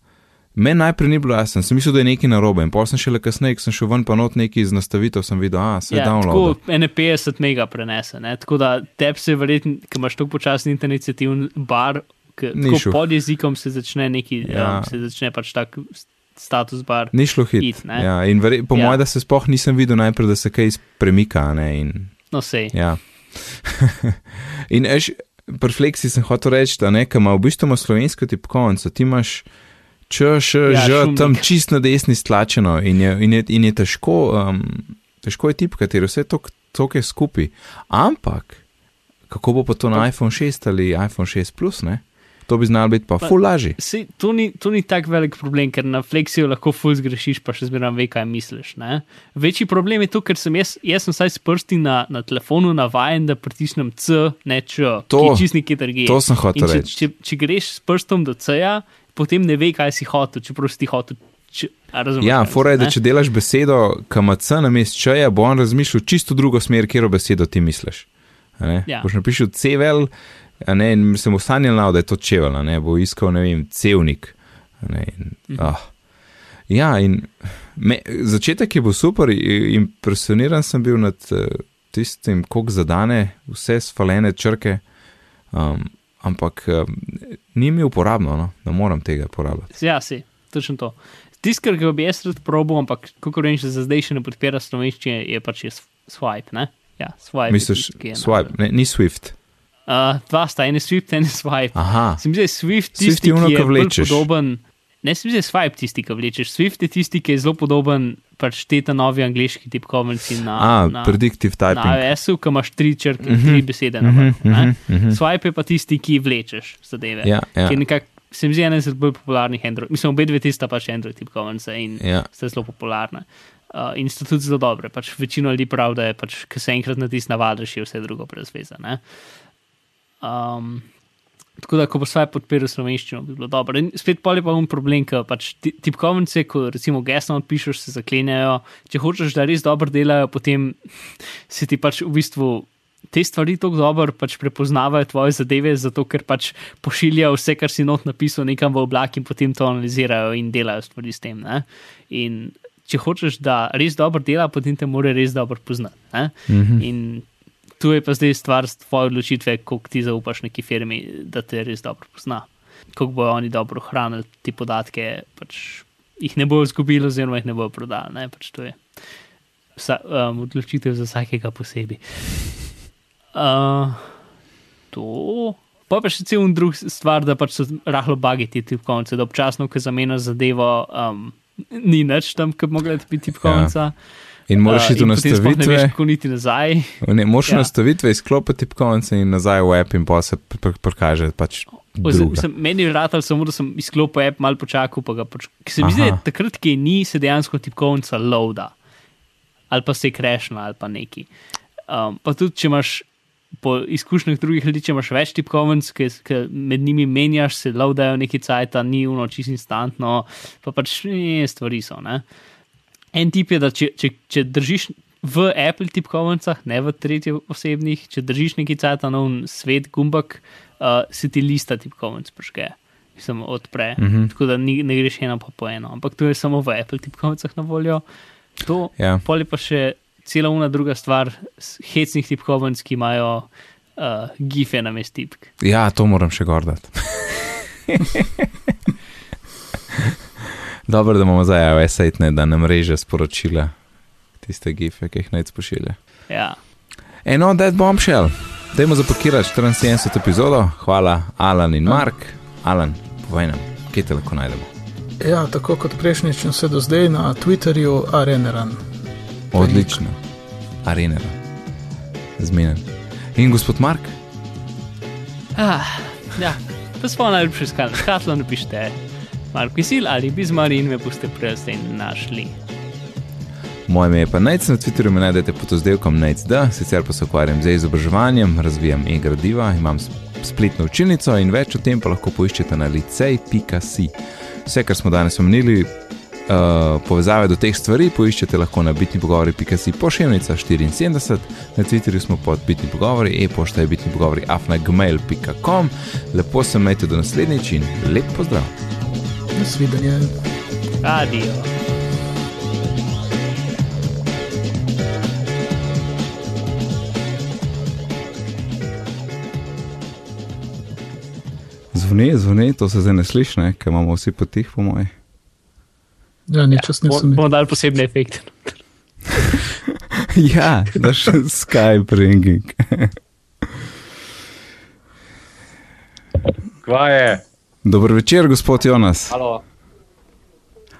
Meni najprej ni bilo jasno, sem mislil, da je nekaj narobe in pol sem šele kasneje, ko sem šel ven pa not neki iz nastavitev, sem videl, a se je Ja, download. tako ene 50 mega prenese, ne? tako da tebi se verjetno, ker imaš tako počasen internetivni bar, šel. pod jezikom se začne neki, Ja. um, se začne pač tak status bar. Ni šlo hit. Hit, ne. ja, in verje, po Ja. mojem, da se sploh nisem videl najprej, da se kaj premika. Ne, in, No, sej. ja. in eš, pri Flexi sem hotel reči, da nekaj ima v bistvu slovensko tipkovnico, ti imaš. Č, š, Ja, že šumnik. tam čist na desni stlačeno in je, in je, in je težko, um, težko je tip, kateri vse to, to je skupaj. Ampak, kako bo pa to na iPhone 6 ali iPhone 6 Plus, ne? To bi znalo biti pa Pa- ful lažje. To ni, to ni tako velik problem, ker na Flexiju lahko ful zgrešiš, pa še zmeraj ve, kaj misliš. Ne? Večji problem je to, ker sem jaz, jaz sem vsaj s prsti na, na telefonu navajen, da pritisnem C, ne Č, To- ki je čist neki drugje. to sem hotel In če, reči. če, če greš s prstom do C-ja, potem ne ve, kaj si hotel, čeprav si ti hotel. Č, a razumeš, Ja, fora je, da če delaš besedo KMC na mest čeja, bo on razmišljal čisto drugo smer, kjer besedo ti misliš. Ja. Boš napisal cevel, ne, in se mu sanjal, da je to čevel, a ne, bo iskal, ne vem, cevnik. Ne, in, Mhm. ah. Ja, in me, začetek je bil super, impresioniran sem bil nad uh, tistim, koliko zadane vse svalene črke, um, ampak um, ni mi uporabno, no? ne moram tega uporabljati. Ja, si, točno to. Tisti, kar bi jaz rad probil, ampak kako rečem, za zdaj še ne podpira slovenščine, je pač je swipe. Ne? Ja, swipe. Misliš, je swipe, ne, ni Swift. Uh, dva sta, en je Swift, en je Swipe. Aha, Se mi zdi, Swift Swift tisti, je ono, ki je vlečeš. podoben. Ne, se mi zdi, Swipe tisti, ki vlečeš. Swift je tisti, ki je zelo podoben pač teta novi angliški tipkovnici na, A, na, predictive na typing. iOS-u, ki imaš tri črke, Mhm. tri besede na vrhu. ne. mhm, mhm. Swipe je pa tisti, ki vlečeš zadeve. Ja, ja, Ki je nekako, se mi zdi, ena izmed bolj popularnih Android. Mislim, obe dve tista pač Android tipkovnice in ja. sta zelo popularna. Uh, in sta tudi zelo dobre. Pač večino ljudi pravi, da je, pač, ko se enkrat natisne, navadiš, je vse drugo brez veze. ne. Um, tako da, ko bo svoj podpiral slovenščino, bi bilo dobro. In spet pol je pa un problem, ker pač ti- tipkovnice, ko recimo geslo odpišeš, se zaklenejo. Če hočeš, da res dobro delajo, potem se ti pač v bistvu. Te stvari tako dobro pač prepoznavajo tvoje zadeve, zato ker pač pošiljajo vse, kar si not napisal, nekam v oblak in potem to analizirajo in delajo stvari s tem. Ne? In če hočeš, da res dobro dela, potem te mora res dobro poznati. ne. Mhm. In tu je pa zdaj stvar tvoje odločitve, koliko ti zaupaš neki firmi, da te res dobro pozna. Koliko bojo oni dobro hranili te podatke, pač jih ne bojo izgubili, oziroma jih ne bojo prodali. Ne? Pač to je Vsa, um, odločitev za vsakega posebej. Uh, to. Pa pa še cel en drug stvar, da pač so rahlo bagi ti tipkovnice, da občasno, ko zamenjaš zadevo, um, ni nič tam, ki bi mogla biti tipkovnica. In moraš Uh, iti in potem sploh Ne veš, nastavitve, kako niti nazaj. ne, moraš Ja. nastavitve izklopiti tipkovnice in nazaj v app in pa se pr- pr- prikaže pač sem, meni je ratal samo, da sem izklopil app, malo počakal, pa ga pač. Ker se mi zdi, da takrat, ki ni, se dejansko tipkovnica loada. Ali pa se krešna, ali pa neki. Um, pa tudi, če imaš po izkušnjah drugih ljudi, če imaš več tipkovnic, ki ki med njimi menjaš, se loadajo neki cajt, ni uno čisto instantno, pa pač ne, stvari so. Ne? En tip je, da če, če, če držiš v Apple tipkovnicah, ne v tretji osebnih, če držiš neki cajt na un svet gumbak, uh, se ti lista tipkovnic prižge. Samo odpre, mm. -hmm. tako da ni, ne greš ena pa po eno, ampak to je samo v Apple tipkovnicah na voljo. To, Ja. Pol je pa še cela una druga stvar, hecnih tipkovnic, ki imajo uh, gife na mest tipk. Ja, to moram še gordati. Dobro, da imamo zdaj iOS 8, ne, da nam reže sporočila, tiste gife, ki jih naj spošilja. Ja. Eno, dead bombshell. Dajmo zapakirati 74 epizodo. Hvala, Alan in Mark. Alan, povej nam, kje te lahko najdemo. Ja, tako kot prejšnjič in vse do zdaj na Twitterju, Areneran. Odlično. Arena. Zmeden. In gospod Mark? Ah, ja, to smo najlepši iskali. Škatlo napišite, Marko Kisil ali Bizmar in me boste zdaj našli. Moje ime je pa Nec, na Twitterju me najdete pod oddelkom NECD, sicer pa se ukvarjam z izobraževanjem, razvijam e-gradiva, imam spletno učilnico in več o tem pa lahko poiščete na licej.si. Vse, kar smo danes omenili, uh, povezave do teh stvari, poiščete lahko na bitni pogovori.si pošiljnica 74, na Twitterju smo pod bitni pogovori, e-pošta je bitni pogovori afnagmail.com. Lepo se majte do naslednjič in lep pozdrav! Nasvidenje. Adijo. Zvoni, zvoni, to se zdaj ne sliši, ne? ker imamo vsi potih, po mojem. Ja, nič čas nisem. Bomo dali posebne efekte. Ja, daš Skype ringing. Kva je? Dober večer, gospod Jonas. Halo.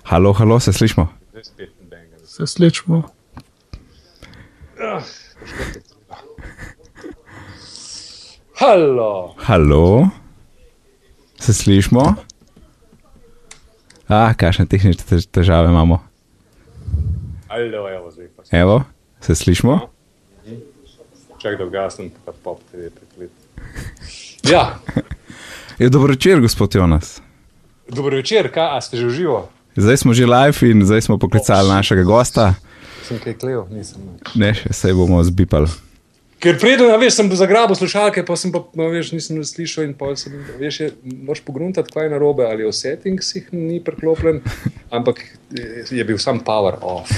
Halo, halo, se slišmo? Se slišmo. Halo. Halo, se slišmo? Ah, kakšne tehnične tež- težave imamo. Halo, evo zdaj pa. Evo, se slišmo? Čak da ugasnem, pa pop TV preklet. Ja, Je dobro večer, gospod Jonas. dobro večer, kaj, ste že uživo? Zdaj smo že live in zdaj smo poklicali našega gosta. Sem kaj klev, nisem. Ne, še se bomo zbipali. Ker preden, a veš, sem zagrabil slušalke, pa sem pa, no, veš, nisem slišal in pa sem, veš, je, moraš pogruntati, kaj je narobe, ali v settingsih ni preklopljen, ampak je bil sam power off.